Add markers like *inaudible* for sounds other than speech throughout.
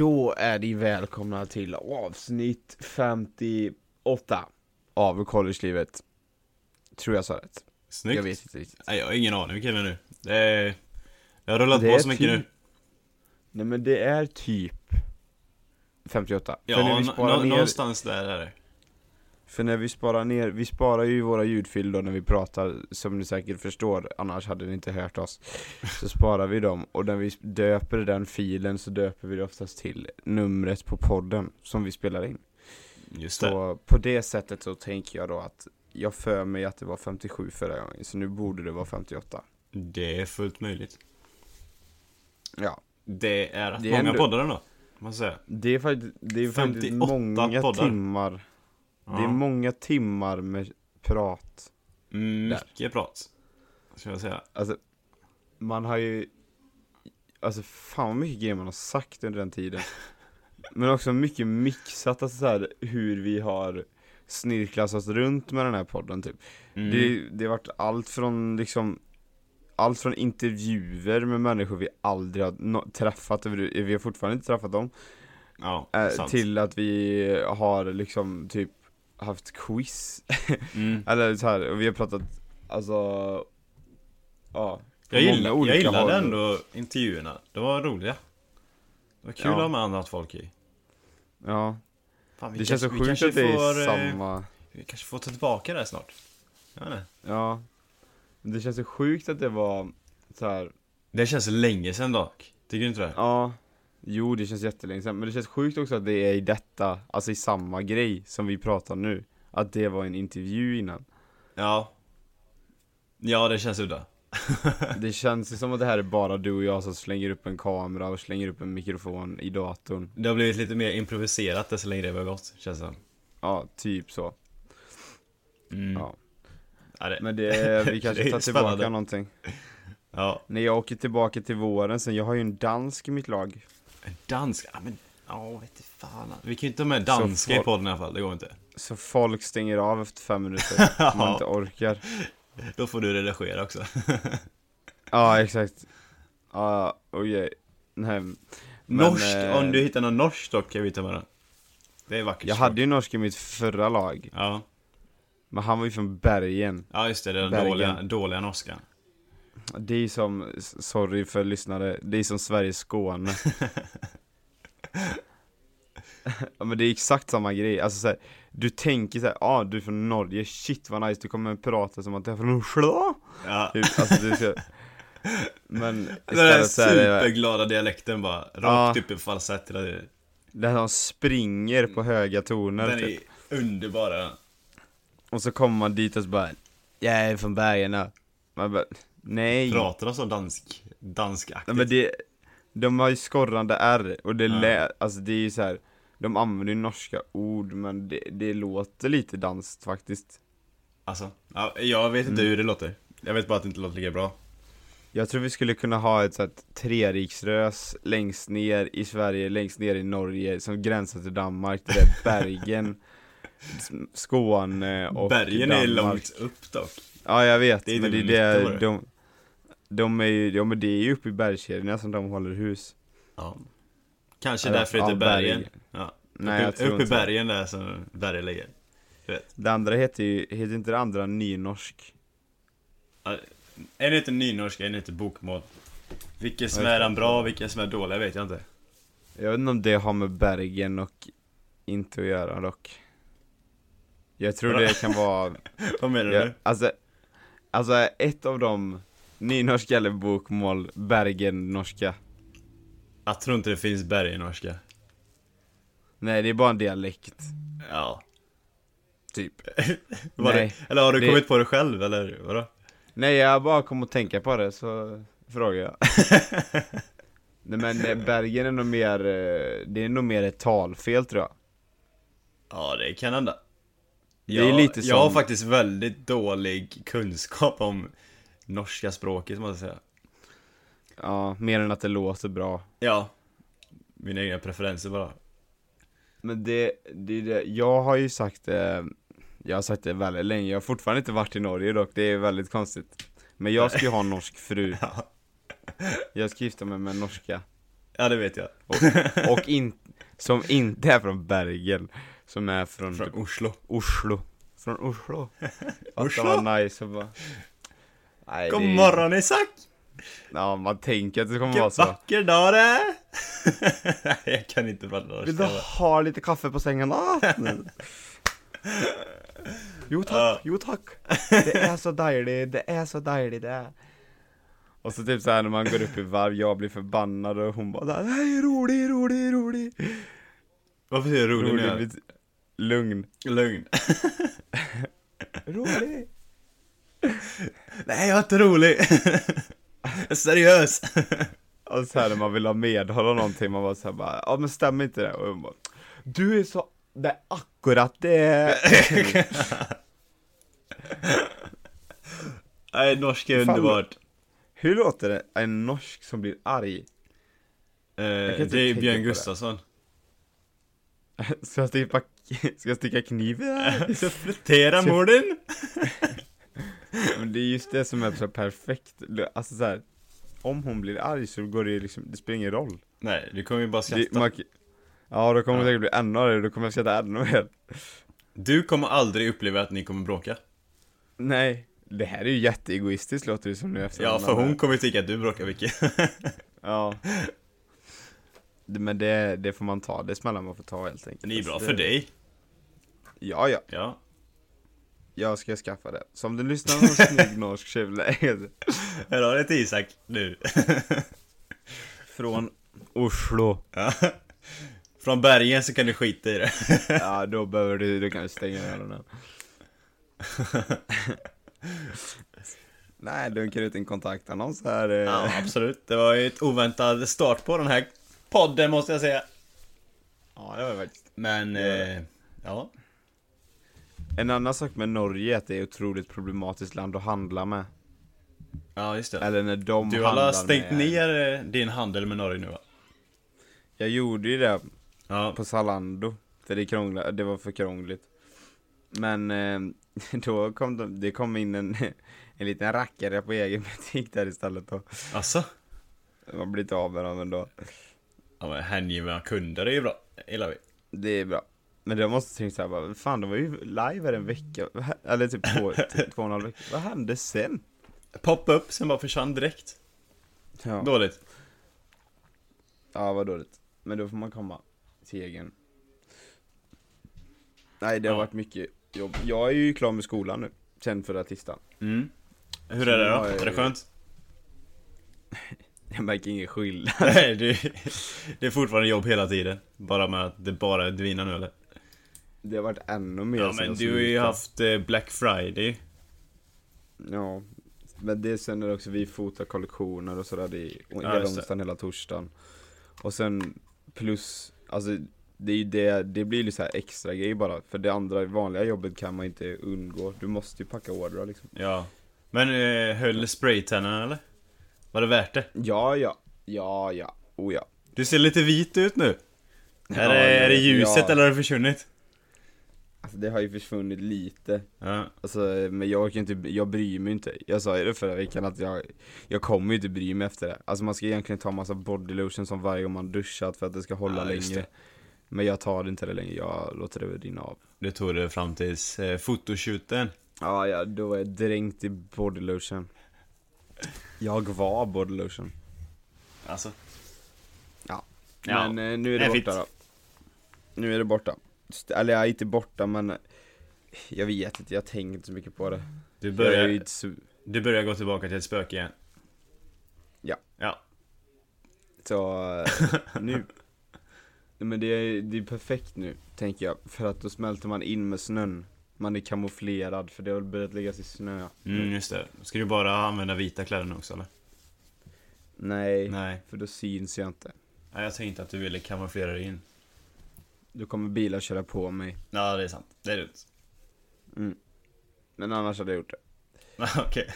Då är ni välkomna till avsnitt 58 av collegelivet Tror jag sa rätt Snyggt. Jag vet inte riktigt Nej, jag har ingen aning vilken det är nu. Det, är, det har rullat Det på är så mycket typ- nu. Nej men det är typ 58 Ja, För när vi sparar ner någonstans där är det. För när vi sparar ner, vi sparar ju våra ljudfiler då när vi pratar Som ni säkert förstår, annars hade ni inte hört oss Så sparar vi dem, och när vi döper den filen så döper vi det oftast till numret på podden som vi spelar in Just det. Så på det sättet så tänker jag då att Jag för mig att det var 57 förra gången, så nu borde det vara 58 Det är fullt möjligt. Ja Det är rätt många ändå- poddar ändå. Man säger. Det är faktiskt, det är faktiskt 58 många poddar. timmar Det är många timmar med prat Mycket prat. Ska jag säga. Alltså, man har ju Alltså fan vad mycket grejer man har sagt under den tiden *laughs* Men också mycket mixat, alltså så här, hur vi har snirklat oss runt med den här podden typ Mm. det, det har varit allt från liksom Allt från intervjuer med människor vi aldrig har no- träffat, vi har fortfarande inte träffat dem Ja, sant. Till att vi har liksom typ haft quiz Mm. *laughs* Eller så här, och vi har pratat, alltså Ja Jag, gillar, olika jag gillade håll. ändå intervjuerna. Det var roliga. Det var kul Ja. att ha med annat folk i. Ja, Fan, det känns så sjukt att det är får, eh, samma Vi kanske får ta tillbaka det här snart. Jag vet inte. Ja Det känns så sjukt att det var så här. Det känns länge sedan dock. Tycker du inte det? ja Jo det känns jättelänge sedan, men det känns sjukt också att det är i detta, alltså i samma grej som vi pratar nu Att det var en intervju innan Ja. Ja, det känns udda. *laughs* Det känns ju som att det här är bara du och jag som slänger upp en kamera och slänger upp en mikrofon i datorn Det har blivit lite mer improviserat desto längre det har gått, känns det. Ja, typ så Mm. Ja. Ja, det, Men det, vi *laughs* kanske Det tar tillbaka spännande. någonting ja. När jag åker tillbaka till våren sen, jag har ju en dansk i mitt lag dansk, ja men, ja vet fan. Vi kan ju inte ha med danska i podden i alla fall, det går inte. Så folk stänger av efter fem minuter, *laughs* om man inte orkar Då får du redigera också. *laughs* Ja, exakt Ja, okej Nej men, norskt, eh, om du hittar någon norskt dock kan vi ta med den. Det är vackert Jag språk. hade ju norsk i mitt förra lag Ja. Men han var ju från Bergen ja, just det, den Bergen. dåliga, dåliga norskan. Det är som, sorry för lyssnare, det är som Sveriges Skåne *laughs* Ja men det är exakt samma grej, alltså så här, Du tänker såhär, ah, du är från Norge, shit vad nice, du kommer prata som att du är från Oslo Ja. *laughs* Typ, alltså du ska Men Den där superglada dialekten bara, rakt Ja. upp i falsett hela tiden. det som springer på höga toner Den typ. är underbar den. Och så kommer man dit och så bara Jag är från Bergen Man bara, nej Pratar de så dansk, danskaktigt? Nej men det, de har ju skorrande R och det lä, alltså det är ju så här. De använder ju norska ord men det, det låter lite danskt faktiskt Alltså, ja, jag vet inte Mm. hur det låter. Jag vet bara att det inte låter lika bra. Jag tror vi skulle kunna ha ett sånt treriksrös längst ner i Sverige, längst ner i Norge som gränsar till Danmark, det är Bergen *laughs* Skåne och Bergen är Danmark. långt upp dock. Ja jag vet, Det är men det typ är mitten på det, det. de, de är ju, ja men det är ju uppe i bergskedjorna som de håller hus Ja. Kanske Eller, därför det ja, heter bergen. berg. Ja. Nej jag upp, tror upp i det. bergen där som berget ligger. Du vet. Det andra heter ju, heter inte det andra nynorsk? En heter nynorska, en heter bokmål. Vilken som Ja, är det. den bra vilken som är dåliga vet jag inte. Jag vet inte om det har med Bergen och inte att göra dock Jag tror det kan vara, *laughs* Vad menar ja, du? alltså, alltså ett av dem Nynorska eller bokmål, Bergen norska Jag tror inte det finns berg i norska. Nej det är bara en dialekt, Ja. typ *laughs* Nej, det, eller har du det- kommit på det själv eller vadå? Nej jag bara kom att tänka på det så frågar jag *laughs* Nej men eh, Bergen är nog mer, eh, det är nog mer ett talfel tror jag Ja, det kan hända. Det är Jag, lite jag har som- faktiskt väldigt dålig kunskap om norska språket måste jag säga. Ja, mer än att det låter bra Ja. Mina egna preferenser bara. Men det, det, är det, jag har ju sagt det, jag har sagt det väldigt länge, jag har fortfarande inte varit i Norge dock, det är väldigt konstigt Men jag ska ju ha en norsk fru, *laughs* Ja. jag ska gifta mig med norska Ja, det vet jag. Och in, som inte är från Bergen Som är från, Från typ Oslo. Oslo Från Oslo *laughs* Att Oslo? det var nice och bara Nej, God det morgon Isak! Ja, man tänker att det kommer Vilken vara så vacker dag det är! Nej, *laughs* jag kan inte prata Vill du ha lite kaffe på sängen? Ah. Jo tack, Ja. jo tack Det är så dejligt, det är så dejligt det är Och så typ såhär när man går upp i varv, jag blir förbannad och hon bara Nej rolig, rolig, rolig Vad betyder rolig nu? Rolig, bet- lugn Lugn. *laughs* Rolig Nej, jag är inte rolig. Jag är seriös. Och så här när man vill ha medhåll och någonting, man bara såhär bara, ja men stämmer inte det? Och hon bara, du är så, det är akkurat det *laughs* Nej, norsk är Fan. underbart. Hur låter det, en norsk som blir arg? Eh, det är Björn det. Gustafsson. *laughs* Ska jag sticka, *laughs* ska jag sticka kniv i det här? *laughs* Så flittera morden. *laughs* Men det är just det som är så perfekt, alltså så här. Om hon blir arg så går det liksom, det spelar ingen roll Nej, du kommer ju bara det, skratta. man, Ja då kommer Ja. hon säkert bli ännu argare, då kommer jag skratta ännu mer Du kommer aldrig uppleva att ni kommer bråka. Nej, det här är ju jätteegoistiskt låter det som nu efter Ja, för hon kommer ju tycka att du bråkar mycket. Ja Men det, det får man ta, det smällar man får ta helt enkelt Det är bra Alltså, för dig. Ja, ja, Ja. jag ska skaffa det Så om du lyssnar på någon snygg norsk tjej *laughs* Här *laughs* har du till Isak, nu. *laughs* Från Oslo Ja. Från bergen så kan du skita i det. Ja, då behöver du, du kan stänga öronen Nej, dunkar ut en kontaktannons här eh. Ja, absolut. Det var ju ett oväntad start på den här podden måste jag säga. ja, det var det faktiskt Men, eh, ja. En annan sak med Norge är att det är ett otroligt problematiskt land att handla med Ja, just det. Eller när de Du har stängt med... ner eh, din handel med Norge nu va? Jag gjorde ju det Ja. på Zalando För det krånglade, det var för krångligt Men eh, *laughs* då kom de, det kom in en, *laughs* en liten rackare på egen *laughs* butik där istället då Alltså? Man blir inte av med dem ändå Ja men hängivna kunder är ju bra. Gillar vi. Det är bra Men jag måste tänka såhär bara, fan de var ju live här en vecka Eller typ *laughs* två, två och en halv vecka Vad hände sen? Poppa upp, sen bara försvann direkt. Ja, Dåligt. ja vad dåligt Men då får man komma till egen Nej det har Ja. varit mycket jobb Jag är ju klar med skolan nu Sen förra tisdagen Mm. Hur är det då? Är det skönt? *laughs* Jag märker ingen skillnad Nej, det, det är fortfarande jobb hela tiden. Bara med att det bara är dvina nu eller? Det har varit ännu mer Ja sen men jag du har ju slutade. haft eh, Black Friday. Ja Men det sen är det också vi fotar kollektioner och sådär är Ja, hela just det. onsdagen, hela torsdagen Och sen plus, alltså det är ju det, det blir ju så här extra grej bara För det andra vanliga jobbet kan man inte undgå Du måste ju packa ordrar liksom Ja. Men eh, höll spraytennarna eller? Var det värt det? Ja ja, ja ja, oh ja Du ser lite vit ut nu. Ja, är, det, är det ljuset ja. eller har det försvunnit? Det har ju försvunnit lite Ja. Alltså men jag kan inte, jag bryr mig inte Jag sa ju det förra veckan att jag Jag kommer ju inte bry mig efter det Alltså man ska egentligen ta massa body lotion som varje gång man duschat för att det ska hålla Ja, längre. Men jag tar inte det längre, jag låter det rinna av Det tog det fram tills eh, fotoshooten. Ja, ja, då var jag dränkt i body lotion Jag var body lotion Alltså. Ja. Ja. Men eh, nu är det är borta då Nu är det borta Eller jag är inte borta men Jag vet inte, jag tänker inte så mycket på det Du börjar, så, du börjar gå tillbaka till ett spöke igen. Ja. Ja. så eh, nu *laughs* Men det är, det är perfekt nu, tänker jag För att då smälter man in med snön Man är kamouflerad, för det har börjat läggas i snö Mm, just det. Ska du bara använda vita kläder nu också eller? Nej, Nej. för då syns jag inte Nej, jag tänkte att du ville kamouflera dig in. Då kommer bilar köra på mig Ja, det är sant. Det är dumt. mm. Men annars hade jag gjort det *laughs* Okej.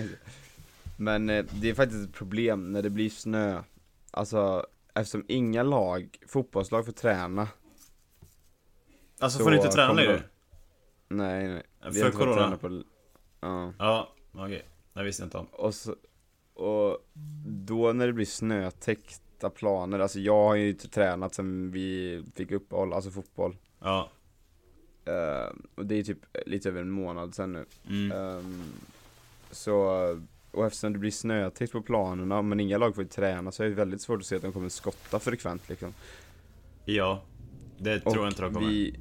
*laughs* Men eh, det är faktiskt ett problem när det blir snö Alltså eftersom inga lag, fotbollslag får träna Alltså Så får du inte träna längre? de- Nej nej För Vi fått corona? på Ja, Ja, okej. Det visste jag inte om. och så Och då när det blir snötäckt sätta planer, alltså jag har ju inte tränat sen vi fick uppehåll, alltså fotboll Ja. Eh, Och det är typ lite över en månad sen nu Mm. Ehm, Så, och eftersom det blir snötäckt på planerna, men inga lag får ju träna så är det väldigt svårt att se att de kommer skotta frekvent liksom Ja. Det tror jag inte de kommer. vi,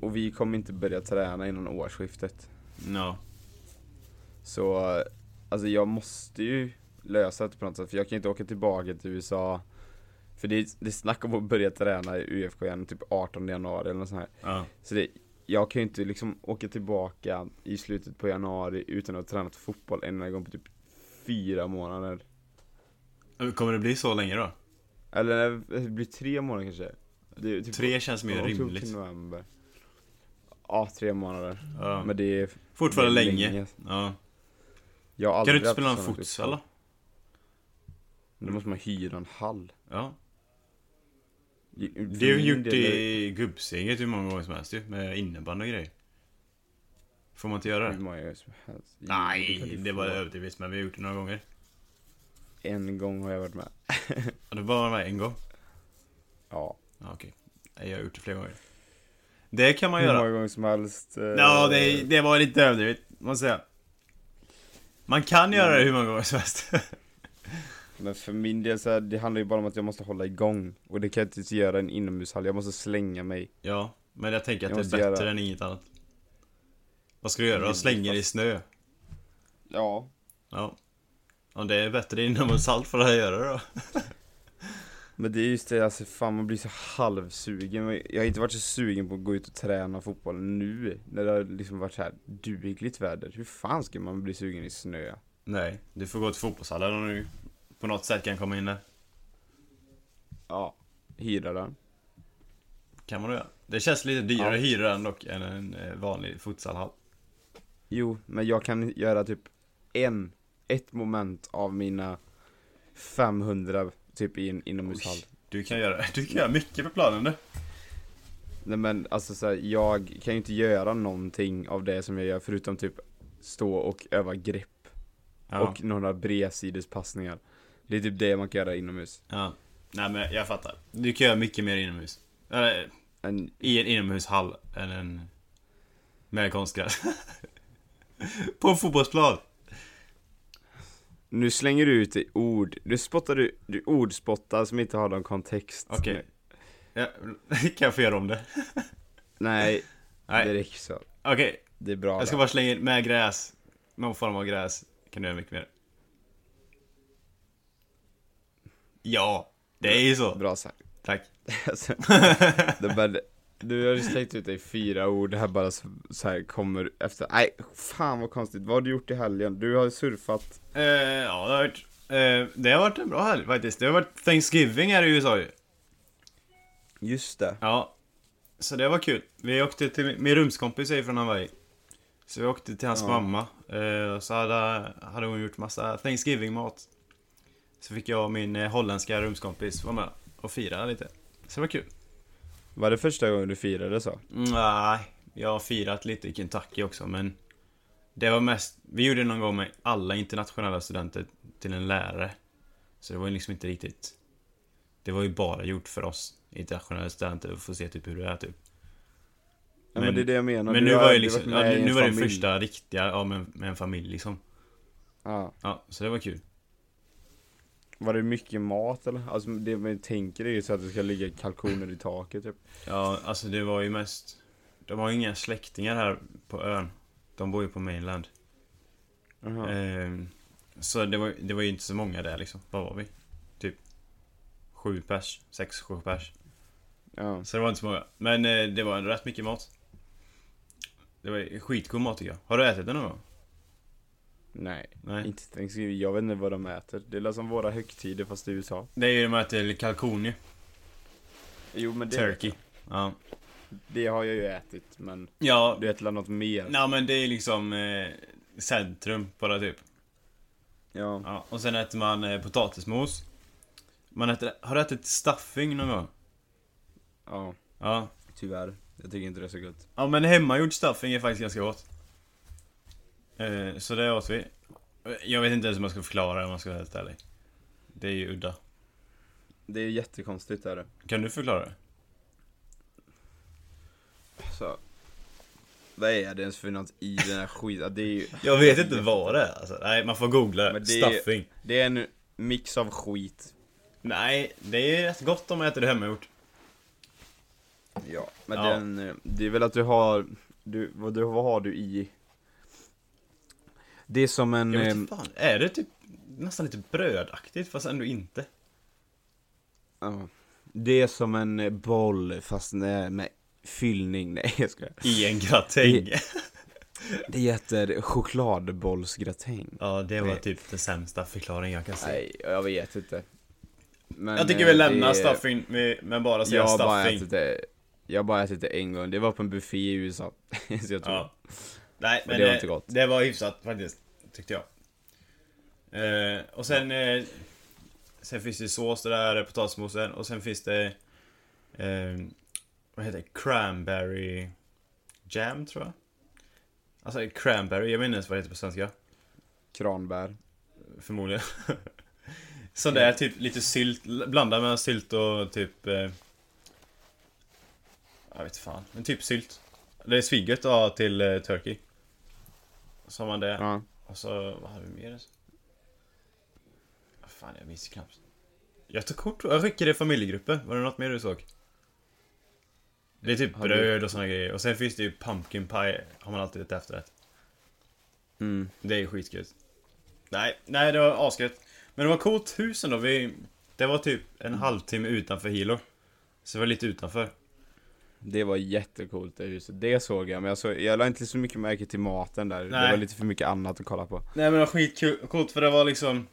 Och vi kommer inte börja träna innan årsskiftet No. Så, alltså jag måste ju lösa det på något sätt, för jag kan inte åka tillbaka till USA För det, det är snack om att börja träna i UFK igen typ 18 januari eller något sånt här Ja. Så det, jag kan ju inte liksom åka tillbaka i slutet på januari utan att ha tränat fotboll en enda gång på typ fyra månader Kommer det bli så länge då? Eller nej, det blir tre månader kanske är typ Tre känns mer oktober till rimligt. november. Ja, tre månader Ja. Men det är Fortfarande det är länge. länge. Ja. Kan du inte spela en sådana futsal då? måste man hyra en hall Ja. Det har vi gjort i gubbseglet hur många gånger som helst ju, med innebandy och grejer. Får man inte göra Hur det? många som helst Nej, du det var överdrivet men vi har gjort det några gånger. En gång har jag varit med *laughs* Ja, det var med en gång. Ja Ja, okej. Nej, Jag har gjort det flera gånger. Det kan man Hur göra. många gånger som helst eh, Ja, det, det var lite överdrivet, måste jag säga. Man kan göra det hur många gånger som helst. *laughs* Men för min del så här, det handlar ju bara om att jag måste hålla igång Och det kan jag inte göra i en inomhushall, jag måste slänga mig ja, men jag tänker att Jag det är bättre göra- än inget annat. Vad ska du göra då? Slänga dig i snö? Ja Ja. Om det är bättre inomhushall för att göra då. *laughs* Men det är just det, alltså fan man blir så halvsugen Jag har inte varit så sugen på att gå ut och träna fotboll nu När det har liksom varit så här dugligt väder Hur fan ska man bli sugen i snö? Nej, du får gå till fotbollshallen om du på något sätt kan komma in där. Ja Hyra den Kan man göra. Det känns lite dyrare Ja. att hyra den dock än en eh, vanlig futsalhall. Jo, men jag kan göra typ en, ett moment av mina 500 typ i en inomhushall Du kan göra, *laughs* du kan göra mycket på planen du. Nej men alltså så här, jag kan ju inte göra någonting av det som jag gör förutom typ stå och öva grepp Ja. och några bredsidespassningar Det är typ det man kan göra inomhus ja. Nej men jag fattar. Du kan göra mycket mer inomhus. Eller, en, i en inomhushall än en... Med konstgräs. *laughs* på en fotbollsplan. Nu slänger du ut i ord, du spottar du, du ordspottar som inte har någon kontext Okej. Ja, *laughs* kan jag få göra om det? *laughs* Nej, det Nej, räcker så okej. Det är bra Jag ska där. bara slänga in med gräs. Någon form av gräs. Kan du göra mycket mer. Ja, det är ju så. Bra sagt Tack. alltså, *laughs* det bara, Du har ju släckt ut i fyra ord, det här bara så, så här kommer efter, nej fan vad konstigt, vad har du gjort i helgen? Du har surfat, Eh, ja, det har varit... Eh, det har varit en bra helg faktiskt. Det har varit Thanksgiving här i USA ju. just det Ja. Så det var kul. Vi åkte till, min rumskompis är från Hawaii. Så vi åkte till hans Ja. mamma. Eh, och så hade, hade hon gjort massa Thanksgiving-mat. Så fick jag och min eh, holländska rumskompis vara med och fira lite. Så det var kul. Var det första gången du firade så? Mm, Nej, jag har firat lite i Kentucky också men Det var mest, vi gjorde det någon gång med alla internationella studenter till en lärare. Så det var ju liksom inte riktigt Det var ju bara gjort för oss internationella studenter att få se typ hur det är typ. Ja, men, Men- det är det jag menar, Men Du nu var ju liksom, ja, nu var det första riktiga, ja med, med en familj liksom. Ja, Ja, så det var kul var det mycket mat eller? Alltså det man tänker är ju så att det ska ligga kalkoner i taket typ Ja, alltså det var ju mest De har ju inga släktingar här på ön De bor ju på mainland. Ehm, så det var, det var ju inte så många där liksom. Vad var vi? Typ Sju pers, sex, sju pers. Ja, Så det var inte så många. Men eh, det var ändå rätt mycket mat. Det var skitgod mat tycker jag. Har du ätit det någon gång? Nej, Nej. inte Thanksgiving, jag vet inte vad de äter Det är som våra högtider fast i USA Det är ju de äter kalkon ju. Jo men det, Turkey. Ja. det har jag ju ätit men Ja. du äter väl något mer? Nej men det är liksom eh, centrum bara typ. Ja, Ja. Och sen äter man eh, potatismos. Man äter, har du ätit stuffing någon gång? ja, Ja. tyvärr Jag tycker inte det är så gott Ja men hemmagjord stuffing är faktiskt ganska gott. Eh, så det åt vi. Jag vet inte ens om jag ska förklara det om man ska vara helt ärlig. Det är ju udda. Det är jättekonstigt är det. Kan du förklara det? Så. Vad är det ens för något i den här skiten? Det är ju, *laughs* Jag vet inte vad det är alltså. Nej, man får googla det. Men det är- Stuffing. det är en mix av skit. Nej, det är rätt gott om man äter det hemmagjort. Ja, men Ja. den, eh, det är väl att du har, du, vad, du, vad har du i? Det är som en, Jag vet eh, inte fan. Är det typ nästan lite brödaktigt fast ändå inte? ja, det är som en eh, boll fast med, fyllning, *laughs* nej jag skojar. I en gratäng. Det heter chokladbollsgratäng. Ja, det var Nej. typ den sämsta förklaringen jag kan säga. Nej, jag vet inte. Men, jag tycker eh, vi lämnar det stuffing med bara Jag har bara stuffing. ätit det, jag har bara ätit det en gång, det var på en buffé i USA. *laughs* Så jag tror, Ja. Nej, Men men det var inte gott. det var hyfsat faktiskt, tyckte jag. Eh, och sen... Eh, sen finns det sås det där, potatismosen och sen finns det... Eh, vad heter det? Cranberry jam, tror jag. Alltså cranberry, jag vet inte vad det heter på svenska. kranbär. Förmodligen. *laughs* Så det är typ lite sylt, blandat mellan sylt och typ... Eh, jag vet fan, men typ sylt. Det är svingött att ha till eh, turkey. Har man det. Ja. Och så, vad hade vi mer? Vad fan, jag minns knappt. Jag tog kort, jag skickade i familjegruppen. Var det något mer du såg? Det är typ Har du- bröd och såna grejer. Och sen finns det ju pumpkin pie, har man alltid ett efterrätt. Mm. Det är skitgött. Nej, nej det var asgött. Men det var coolt hus ändå. Vi, det var typ en halvtimme utanför Hilo. Så det var lite utanför. Det var jättecoolt det huset, det såg jag men jag, såg, jag la inte så mycket märke till maten där, det Nej. var lite för mycket annat att kolla på. Nej men det var skitcoolt för det var liksom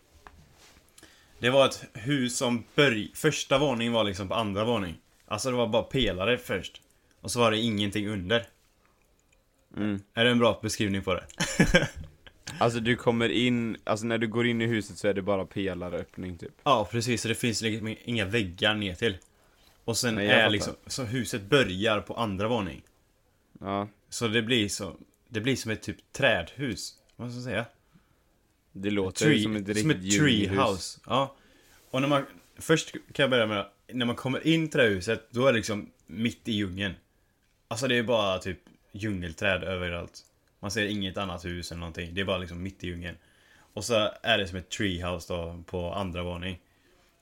Det var ett hus som börj... Första våningen var liksom på andra våning Alltså det var bara pelare först. Och så var det ingenting under. Mm. Är det en bra beskrivning på det? *laughs* Alltså du kommer in, alltså när du går in i huset så är det bara pelaröppning typ. Ja precis, så det finns liksom inga väggar ner till Och sen Nej, är liksom Så huset börjar på andra våning Ja, Så det blir så Det blir som ett typ trädhus Vad ska jag säga? det låter Tree, som ett riktigt som ett treehouse. Ja. Och när man, först kan jag börja med, när man kommer in till det här huset, då är det liksom mitt i djungeln. Alltså det är bara typ djungelträd överallt. Man ser inget annat hus eller någonting, det är bara liksom mitt i djungeln. Och så är det som ett treehouse då på andra våning.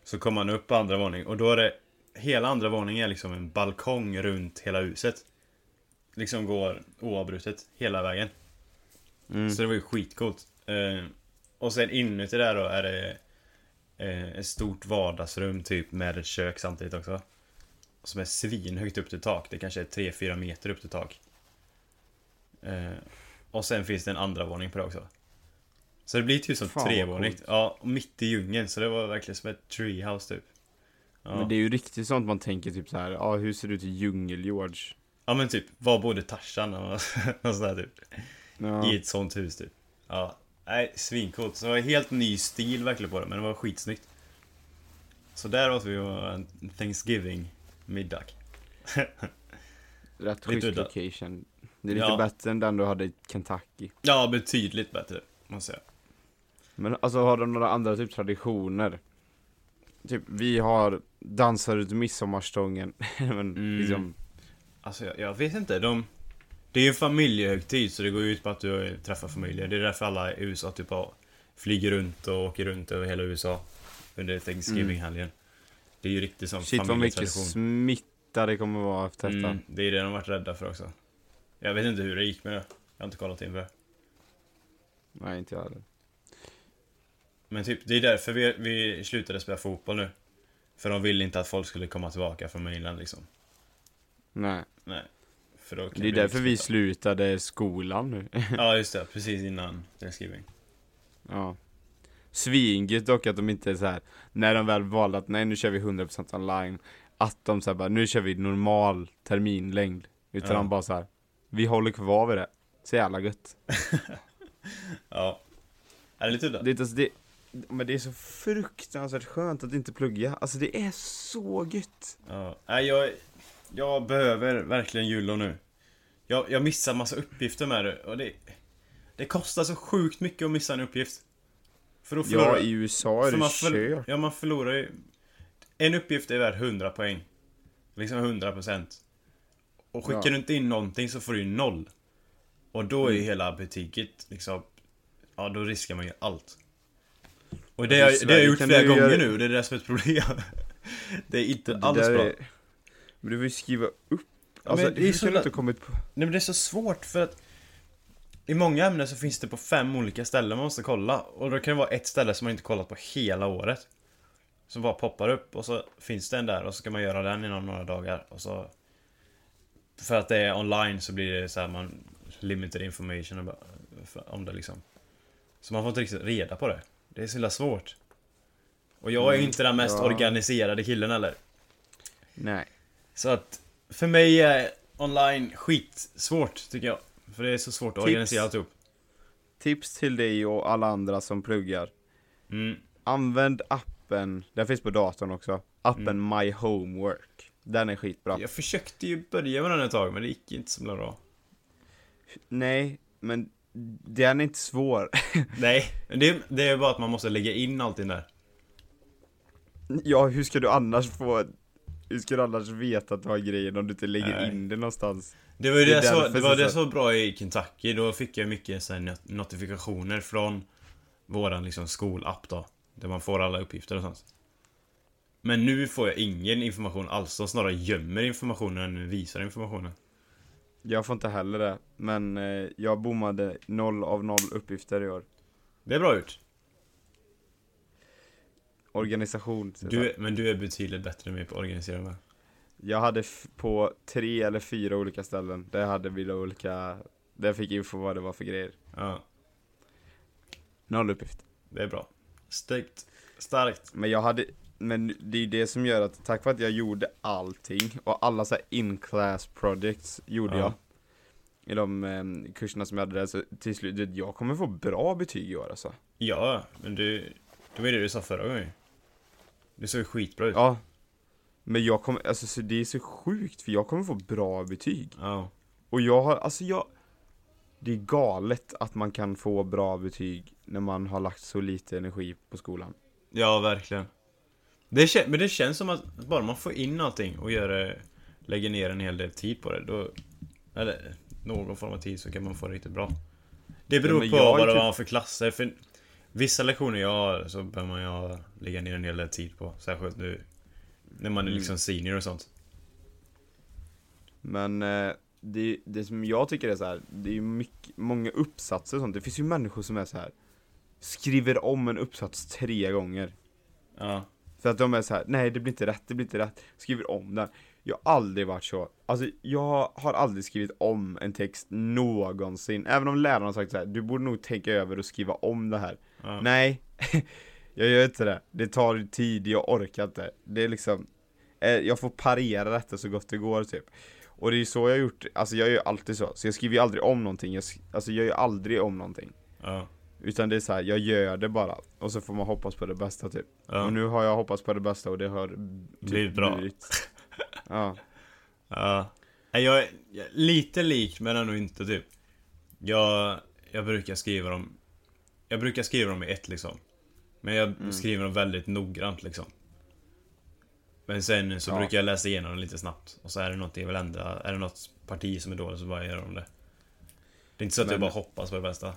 Så kommer man upp på andra våning och då är det, hela andra våningen är liksom en balkong runt hela huset. Liksom går oavbrutet hela vägen. Mm. Så det var ju skitcoolt. Eh, och sen inuti där då är det eh, ett stort vardagsrum typ med ett kök samtidigt också. Som är svinhögt upp till tak. Det kanske är 3-4 meter upp till tak. Eh, och sen finns det en andra våning på det också. Så det blir typ som coolt. Ja, mitt i djungeln. Så det var verkligen som ett treehouse typ. Ja. Men det är ju riktigt sånt man tänker typ så här. ja hur ser det ut i djungel-George? ja men typ, var bodde Tarzan och, och sådär typ. Ja. I ett sånt hus typ. Ja, nej, svincoolt. Så det var helt ny stil verkligen på det, men det var skitsnyggt. Så där åt vi en Thanksgiving-middag. *laughs* Rätt schysst location. Det är lite Ja. bättre än den du hade i Kentucky. Ja, betydligt bättre, måste jag säga. Men alltså har de några andra typ traditioner? Typ vi har dansar ut midsommarstången. *laughs* Men Mm. liksom, Alltså, jag, jag vet inte, de... Det är ju en familjehögtid, så det går ut på att du träffar familjer. Det är därför alla i USA typ har, flyger runt och åker runt över hela USA. Under Thanksgiving-helgen. Det är ju riktigt som shit vad mycket smitta det kommer vara efter detta. Mm, det är det de varit rädda för också. Jag vet inte hur det gick med det. Jag har inte kollat in på det. Nej inte jag heller. Men typ, det är därför vi, vi slutade spela fotboll nu. För de ville inte att folk skulle komma tillbaka från Mainland liksom. Nej. Nej. För då kan Det är därför vi slutade skolan nu. *laughs* Ja, just det. Precis innan Thanksgiving. ja. Svingött dock att de inte är så här när de väl valde att nej nu kör vi 100% online. Att de så här bara, nu kör vi normal terminlängd. Utan Ja. de bara så här. vi håller kvar vid det. Så jävla gött. *laughs* Ja. Är det lite udda? Det, alltså, det, men det är så fruktansvärt skönt att inte plugga. Alltså det är så gött. Ja. Jag, jag behöver verkligen julo nu. Jag, jag missar massa uppgifter med det och det... Det kostar så sjukt mycket att missa en uppgift. För då förlorar Ja, i USA är det kört. ja, man förlorar ju... en uppgift är värd 100 poäng. Liksom 100%. Och skickar Ja. du inte in någonting så får du ju noll. Och då är ju Mm. hela betyget liksom... Ja, då riskar man ju allt. Och det, Alltså, det har jag gjort flera gånger göra- nu det är det som är ett problem. *laughs* det är inte Det alls bra. är- Men du vill ju skriva upp. Alltså, men det är så där- inte kommit på... Nej men det är så svårt för att I många ämnen så finns det på fem olika ställen man måste kolla Och då kan det vara ett ställe som man inte kollat på hela året Som bara poppar upp och så finns det en där och så ska man göra den inom några dagar och så För att det är online så blir det så här man Limited information bara, om det liksom Så man får inte riktigt reda på det Det är så himla svårt Och jag är ju Mm, inte den mest ja. organiserade killen eller Nej. så att för mig är online skitsvårt tycker jag. För det är så svårt att Tips. organisera alltihop. Tips till dig och alla andra som pluggar. Mm. Använd appen, den finns på datorn också. Appen Mm. My Homework. Den är skitbra. Jag försökte ju börja med den ett tag men det gick inte så bra. Nej, men den är inte svår. *laughs* Nej, det, det är bara att man måste lägga in allting där. ja, hur ska du annars få... Hur ska du annars veta att du har grejen om du inte lägger Nej. in det någonstans? Det var ju Det det, så, det, var det så bra i Kentucky, då fick jag mycket så not- notifikationer från våran liksom skolapp då. Där man får alla uppgifter och sånt. Men nu får jag ingen information alls, de snarare gömmer informationen än visar informationen. Jag får inte heller det, men eh, jag bommade noll av noll uppgifter i år. Det är bra gjort. Organisation. Du, men du är betydligt bättre än mig på att organisera med. Jag hade på tre eller fyra olika ställen, där hade vi då olika, där jag fick info vad det var för grejer. Ja, Noll uppgift. det är bra. Styggt. Starkt. Men jag hade, men det är det som gör att tack vare att jag gjorde allting och alla så här in-class projects gjorde Ja. jag. I de eh, kurserna som jag hade där, så till slut, jag kommer få bra betyg i år alltså. Ja, men du... Det var ju det du sa förra gången. Det såg ju skitbra ut. Ja. Men jag kommer, alltså så det är så sjukt för jag kommer få bra betyg. Ja. Och jag har, alltså jag Det är galet att man kan få bra betyg när man har lagt så lite energi på skolan. Ja, verkligen. Det kän- men det känns som att bara man får in allting och gör det, lägger ner en hel del tid på det, då... Eller någon form av tid så kan man få det riktigt bra. Det beror men på är vad typ- man har för klasser, för vissa lektioner jag har så behöver man ju lägga ner en hel del tid på. Särskilt nu när man är Mm. liksom senior och sånt. Men eh, det, det som jag tycker är så här, det är ju mycket, många uppsatser och sånt. Det finns ju människor som är så här skriver om en uppsats tre gånger. Ja. För att de är så här, nej det blir inte rätt, det blir inte rätt. Skriver om den. Jag har aldrig varit så. Alltså jag har aldrig skrivit om en text någonsin. Även om läraren har sagt så här, du borde nog tänka över och skriva om det här. ja. Nej, *laughs* jag gör inte det. Det tar tid, jag orkar inte. Det är liksom, eh, jag får parera detta så gott det går typ. Och det är ju så jag har gjort, alltså jag gör alltid så. Så jag skriver ju aldrig om någonting, jag, alltså jag gör ju aldrig om någonting. Ja. Utan det är så här, jag gör det bara. Och så får man hoppas på det bästa typ. ja. Och nu har jag hoppats på det bästa och det har typ Blivit bra. blivit. *laughs* Ja. Ja. Jag är jag lite lik men ändå inte typ. Jag, jag brukar skriva dem Jag brukar skriva dem i ett liksom. Men jag Mm. skriver dem väldigt noggrant liksom. Men sen så Ja. brukar jag läsa igenom dem lite snabbt. Och så är det något jag vill ändra. Är det något parti som är dåligt så bara gör de det. Det är inte så att jag Men- bara hoppas på det bästa.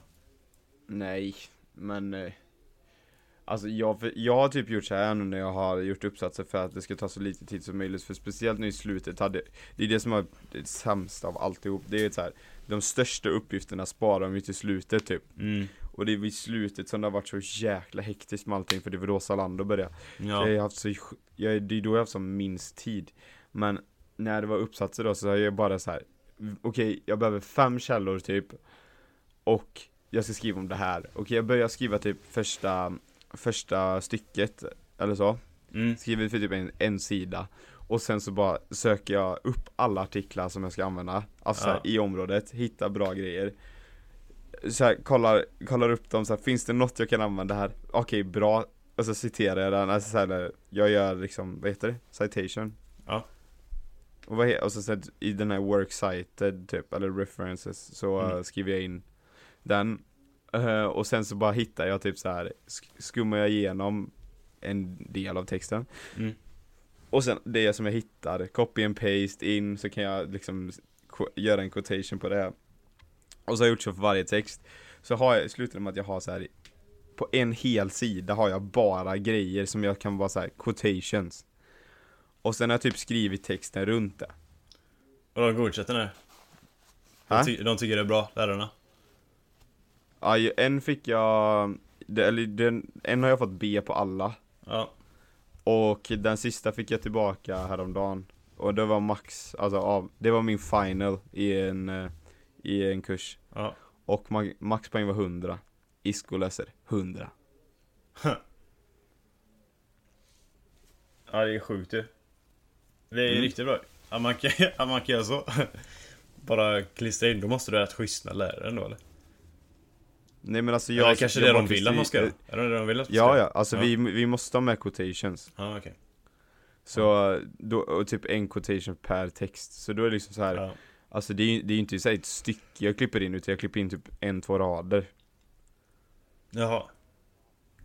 Nej, men eh, Alltså jag, jag har typ gjort så här nu när jag har gjort uppsatser för att det ska ta så lite tid som möjligt För speciellt nu i slutet hade Det är det som är det sämsta av alltihop Det är så här De största uppgifterna sparar de ju till slutet typ Mm. Och det är vid slutet som det har varit så jäkla hektiskt med allting för det var då Zalando började Ja. Jag har haft så, jag, det är då jag har haft som minst tid Men när det var uppsatser då så har jag bara så här. Okej, jag behöver fem källor typ Och jag ska skriva om det här Okej, jag börjar skriva typ första Första stycket Eller så Mm. Skriver för typ en, en sida Och sen så bara söker jag upp alla artiklar som jag ska använda Alltså Ja. i området, hittar bra grejer så här, kollar, kollar upp dem så här, finns det något jag kan använda här? Okej, bra Och så citerar jag den, alltså så här, jag gör liksom, vad heter det? Citation Ja. Och, vad och så, så här, i den här work cited typ, eller references Så Mm. skriver jag in den Eh, Och sen så bara hittar jag typ så här sk- skummar jag igenom en del av texten Mm. Och sen det som jag hittar, copy and paste in, så kan jag liksom göra en quotation på det. Och så har jag gjort så för varje text. Så har jag, slutar med att jag har så här på en hel sida har jag bara grejer som jag kan vara så här quotations. Och sen har jag typ skrivit texten runt det. Och de godkänner det? De, ty- de tycker det är bra, lärarna? Ja, en fick jag, eller den, en har jag fått B på alla. Ja. Och den sista fick jag tillbaka häromdagen. Och det var max, alltså av, det var min final i en, eh, i en kurs. Ja. Och ma- maxpoäng var 100. Isko läser 100. Ja, det är sjukt ju. Det är Mm. riktigt bra. Att man kan, *laughs* att man kan göra så. *laughs* Bara klistra in, då måste du ha rätt schysst med läraren då eller? Nej men alltså Eller jag kanske jag det de vill att man ska göra? Är det det de vill att man ska Ja ja, alltså Ja. Vi, vi måste ha med quotations. Ja, okej. Så, då, och typ en quotation per text. Så då är det liksom så här. Ja. Alltså det är ju det är inte så ett stycke jag klipper in utan jag klipper in typ en, två rader. Jaha.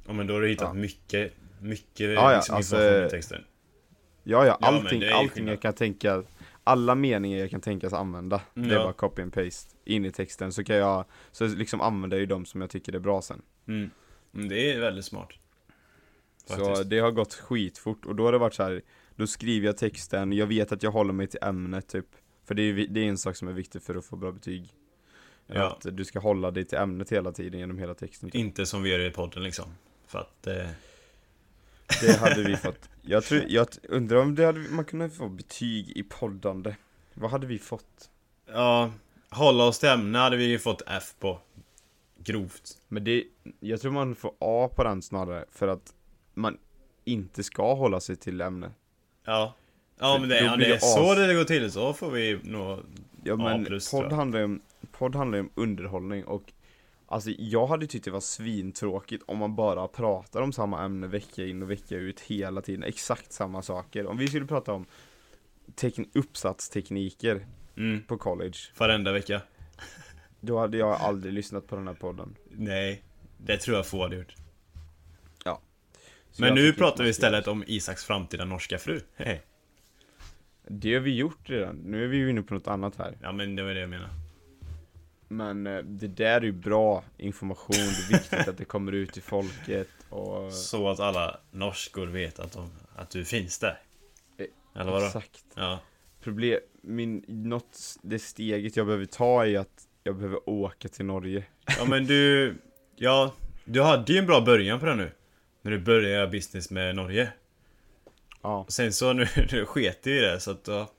Ja men då har du hittat Ja. mycket, mycket Ja, ja, liksom alltså- information i texten. Ja ja, Ja, allting, ju allting jag kan tänka Alla meningar jag kan tänkas använda Det är Ja. bara copy and paste in i texten så kan jag Så liksom använder jag ju de som jag tycker är bra sen Mm. Mm, Det är väldigt smart. Så Faktiskt. det har gått skitfort och då har det varit så här. Då skriver jag texten, jag vet att jag håller mig till ämnet typ För det är, det är en sak som är viktig för att få bra betyg Ja. Att du ska hålla dig till ämnet hela tiden genom hela texten typ. Inte som vi gör i podden liksom. För att... Eh, Det hade vi fått Jag, tror, jag undrar om det hade, man kunde få betyg i poddande Vad hade vi fått? ja, hålla oss till ämne hade vi ju fått F på. Grovt. Men det, jag tror man får A på den snarare för att man inte ska hålla sig till ämnet Ja. Ja För men det, ja, det är så det går till, så får vi nog... Ja men tror podd handlar om, podd handlar ju om underhållning och Alltså jag hade tyckt det var svintråkigt om man bara pratar om samma ämne vecka in och vecka ut hela tiden, exakt samma saker. Om vi skulle prata om tekn- uppsatstekniker Mm, på college, varenda vecka. då hade jag aldrig lyssnat på den här podden. Nej, det tror jag få hade gjort. Så Men nu pratar vi istället om Isaks framtida norska fru. Hej. Det har vi gjort redan, nu är vi ju inne på något annat här. Ja men det var det jag menade. Men eh, det där är ju bra information, det är viktigt att det kommer ut till folket och Så att alla norskor vet att, de, att du finns där. Eller vadå? Exakt. Ja. Problem, min, något, det steget jag behöver ta är att jag behöver åka till Norge. ja men du, ja, du hade ju en bra början på det nu. När du började business med Norge. Ja. Sen så nu, *laughs* nu sket du i det så att ja.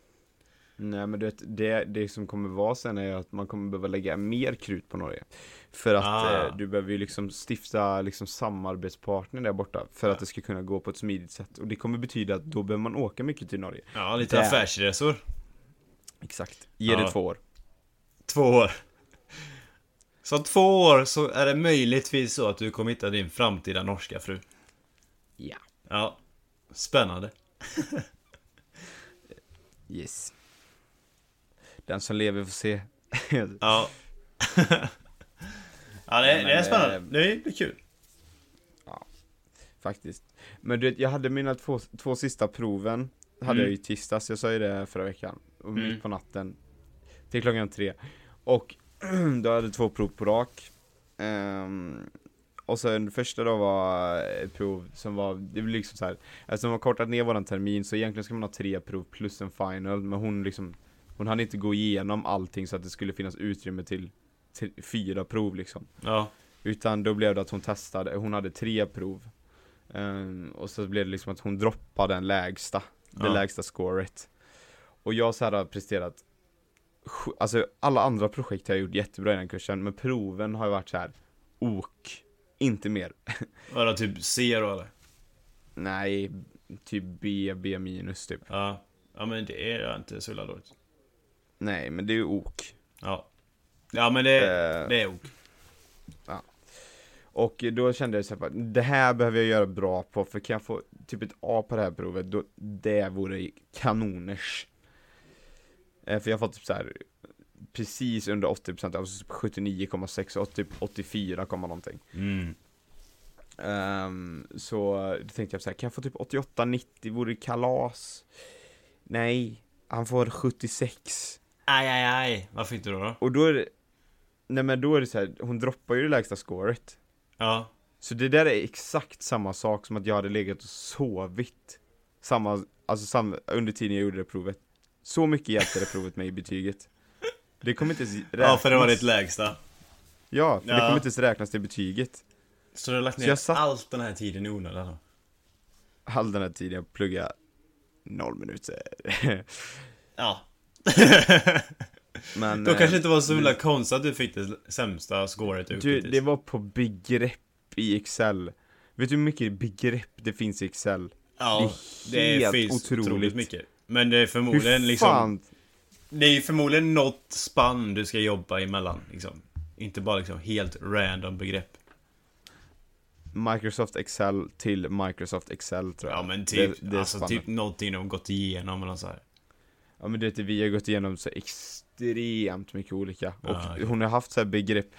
Nej men det, det, det som kommer vara sen är att man kommer behöva lägga mer krut på Norge. För att Ah. eh, du behöver ju liksom stifta liksom samarbetspartner där borta. För Ja. att det ska kunna gå på ett smidigt sätt. Och det kommer betyda att då behöver man åka mycket till Norge. Ja, lite Där. affärsresor. Exakt. Ge Ja. det två år. Två år. Så två år så är det möjligtvis så att du kommer hitta din framtida norska fru. Ja. Ja. Spännande. *laughs* Yes. Den som lever får se. Ja. *laughs* ja, det, men, det är spännande. eh, Det blir kul. Faktiskt. Men du vet, jag hade mina två, två sista proven Hade Mm. jag ju i tisdags, jag sa ju det förra veckan och Mm. Mitt på natten Till klockan tre Och *clears throat* då hade jag två prov på rak Ehm, Och sen första då var ett prov som var, det blir liksom så här. Eftersom de har kortat ner våran termin så egentligen ska man ha tre prov plus en final Men hon liksom Hon hann inte gå igenom allting så att det skulle finnas utrymme till, till fyra prov liksom Ja. utan då blev det att hon testade, hon hade tre prov Ehm, Och så blev det liksom att hon droppade den lägsta Det Ja. lägsta scoret Och jag så här har presterat Alltså alla andra projekt har jag gjort jättebra i den kursen Men proven har ju varit så här ok Inte mer *laughs* Var det typ C då eller? Nej, typ B, B minus typ Ja. Ja men det är inte så illa dåligt. Nej men det är ju ok Ja. Ja men det, Eh, det är ok. Och då kände jag så här, det här behöver jag göra bra på, för kan jag få typ ett A på det här provet, då, det vore kanoners. Eh, för jag har fått typ så här precis under 80%, alltså typ 79,6 och typ 84, komma någonting. Mm. Ehm, så då tänkte jag så här, kan jag få typ 88-90, vore det kalas? Nej, han får 76. Aj, aj, aj. Varför inte då? då? Och då är det, nej men då är det så här, hon droppar ju det lägsta scoret. Ja. Så det där är exakt samma sak som att jag hade legat och sovit. Samma, alltså samma, under tiden jag gjorde det provet. Så mycket hjälpte det provet mig i betyget. Det kommer inte ens räknas. Ja, för det var ditt lägsta. Ja, för det Ja. kommer inte ens räknas till betyget. Så du har lagt ner satt- allt den här tiden i onödan då? All den här tiden jag pluggade noll minuter. Ja. *laughs* Men Då eh, kanske det inte var så himla konstigt att du fick det sämsta scoret ut du, hittills. det var på begrepp i Excel. Vet du hur mycket begrepp det finns i Excel? Ja, det är det helt finns otroligt. otroligt mycket. Men det är Hur förmodligen liksom... fan? Det är förmodligen något spann du ska jobba emellan liksom. Inte bara liksom helt random begrepp. Microsoft Excel till Microsoft Excel tror jag. Ja men typ, Det- det alltså spannet. typ någonting de gått igenom eller så här. Ja men det är vi har gått igenom så extremt mycket olika. Och Ja, okej. hon har haft så här begrepp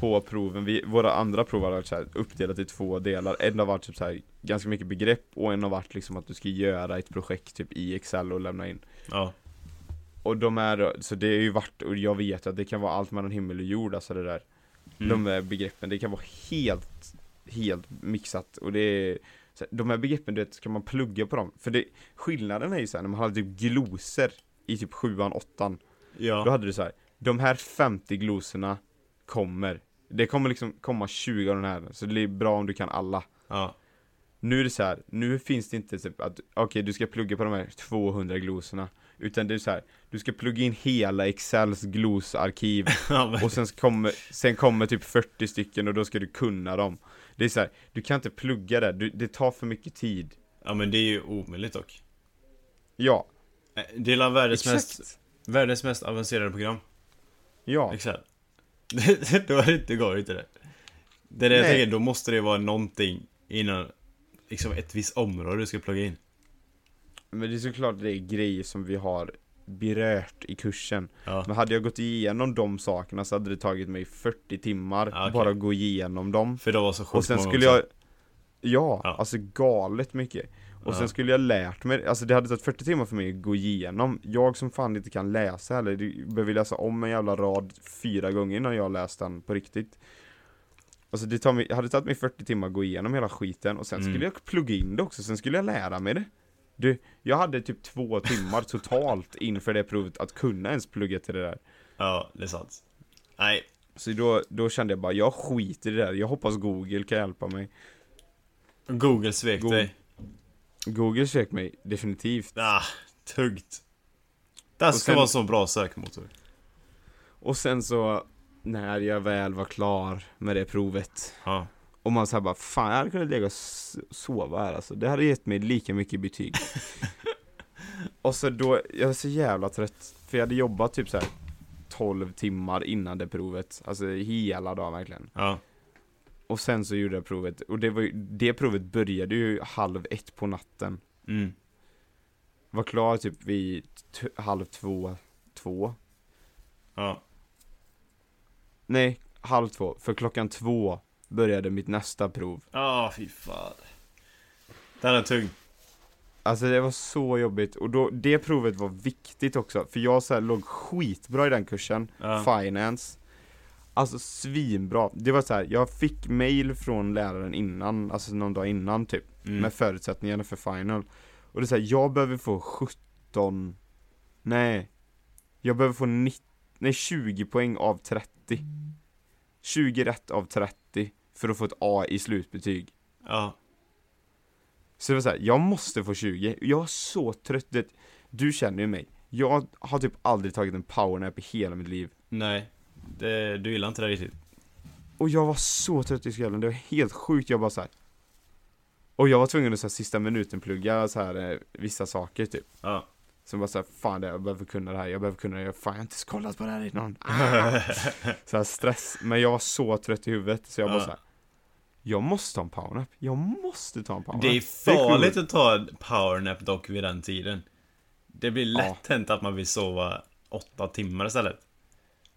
på proven, vi, våra andra prov har varit så uppdelat i två delar. En har varit typ så här, ganska mycket begrepp och en har varit liksom att du ska göra ett projekt typ i Excel och lämna in. Ja. Och de är, så det är ju varit, och jag vet att det kan vara allt mellan himmel och jord alltså det där. Mm. De här begreppen, det kan vara helt, helt mixat och det är så De här begreppen, du vet, ska man plugga på dem? För det, skillnaden är ju såhär, när man hade typ glosor i typ sjuan, åttan Då Ja. hade du så här. de här 50 glosorna kommer Det kommer liksom komma 20 av den här, så det är bra om du kan alla Ja. Nu är det så här, nu finns det inte typ att, okej du ska plugga på de här 200 glosorna Utan det är så här, du ska plugga in hela Excels glosarkiv *laughs* och sen kommer, sen kommer typ 40 stycken och då ska du kunna dem Det är så här, du kan inte plugga det, du, det tar för mycket tid ja men det är ju omöjligt dock. Ja, Eh, Det är världens mest, exakt världens mest avancerade program. Ja, Excel. *laughs* då är det inte, inte det. Det är det jag tänker, då måste det vara någonting inom liksom ett visst område du ska plugga in. men det är såklart det är grejer som vi har berört i kursen. Ja. Men hade jag gått igenom de sakerna så hade det tagit mig 40 timmar Ja, okej. bara att gå igenom dem. För det var så sjukt Och sen skulle jag Ja, Ja. alltså galet mycket. Och sen skulle jag lärt mig, alltså det hade tagit 40 timmar för mig att gå igenom. Jag som fan inte kan läsa heller, du behöver läsa om en jävla rad fyra gånger innan jag läst den på riktigt. Alltså det tar mig, hade tagit mig 40 timmar att gå igenom hela skiten och sen Mm. skulle jag plugga in det också, sen skulle jag lära mig det du, jag hade typ två timmar totalt inför det provet att kunna ens plugga till det där Ja, det är sant. Nej, Så då, då kände jag bara, jag skiter i det där, jag hoppas Google kan hjälpa mig Google svek Go- dig. Google svek mig, definitivt Ah, tuggt. Det här ska sen- vara så bra sökmotor. Och sen så, när jag väl var klar med det provet Ja. Och man sa bara, fan jag hade kunnat ligga och sova här alltså Det hade gett mig lika mycket betyg *laughs* Och så då, jag var så jävla trött För jag hade jobbat typ så här 12 timmar innan det provet Alltså hela dagen verkligen Ja. Och sen så gjorde jag provet Och det var ju, det provet började ju halv ett på natten Mm. Var klar typ vid halv två, två Ja. Nej, halv två, för klockan två började mitt nästa prov. Ja, fy fan. Den är tung. Alltså det var så jobbigt, och då, det provet var viktigt också, för jag så här, låg skitbra i den kursen, Ja. finance. Alltså svinbra, det var så här, jag fick mail från läraren innan, alltså någon dag innan typ, Mm. med förutsättningarna för final. Och det är så här, jag behöver få 17, nej Jag behöver få 90, nej 20 poäng av 30 20 rätt av 30 för att få ett A i slutbetyg Ja. Så det var så här, jag måste få 20, jag var så trött, det, du känner ju mig Jag har typ aldrig tagit en powernap i hela mitt liv Nej. Det, du gillar inte det riktigt. Och jag var så trött i skallen, det var helt sjukt, jag bara så här. Och jag var tvungen att så här, sista minuten plugga så här, eh, vissa saker typ Ja. Som bara såhär, fan det, jag behöver kunna det här, jag behöver kunna det här, fan jag har inte kollat på det här innan ah! *laughs* Så här stress, men jag var så trött i huvudet så jag bara Ja. såhär Jag måste ta en powernap, jag måste ta en powernap Det är är farligt coolt. att ta en powernap dock vid den tiden. Det blir lätt hänt att man vill sova åtta timmar istället.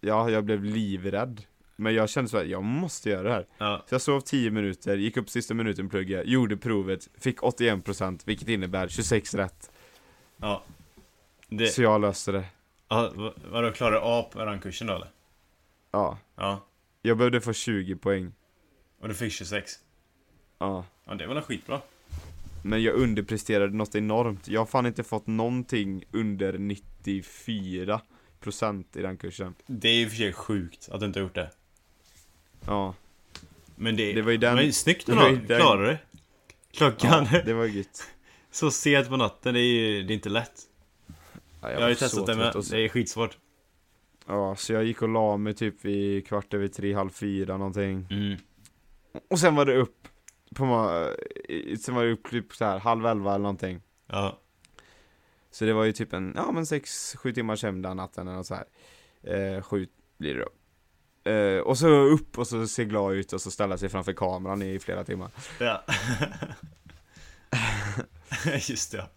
Ja, jag blev livrädd Men jag kände så här, jag måste göra det här. Ja, Så jag sov 10 minuter, gick upp sista minuten plugga, gjorde provet, fick 81% vilket innebär 26 rätt. ja. Det, Så jag löste det. ja, vad- vadå, klarade av på den kursen då eller? Ja. Ja. Jag behövde få 20 poäng. Och du fick 26? Ja. Ja, det var väl skitbra? Men jag underpresterade något enormt. Jag har fan inte fått någonting under 94% i den kursen. Det är ju för sig sjukt att du inte har gjort det. Ja. Men det, Det var ju den- Men snyggt ändå, den- klarade du det? Klockan, ja det var gött. *laughs* så sent på natten, det är ju det är inte lätt. Ja, Jag, har ju testat det med, det är skitsvårt. Ja, så jag gick och la mig typ vid kvart över tre, halv fyra någonting. Mm. Och sen var det upp på Sen var det upp typ så här halv elva eller någonting. Ja. Så det var ju typ en, ja men sex, sju timmars hem den natten eller så här. Eh, sju blir det då. Eh, och så upp och så se glad ut och så ställa sig framför kameran i flera timmar. Ja. *laughs* Just det, ja.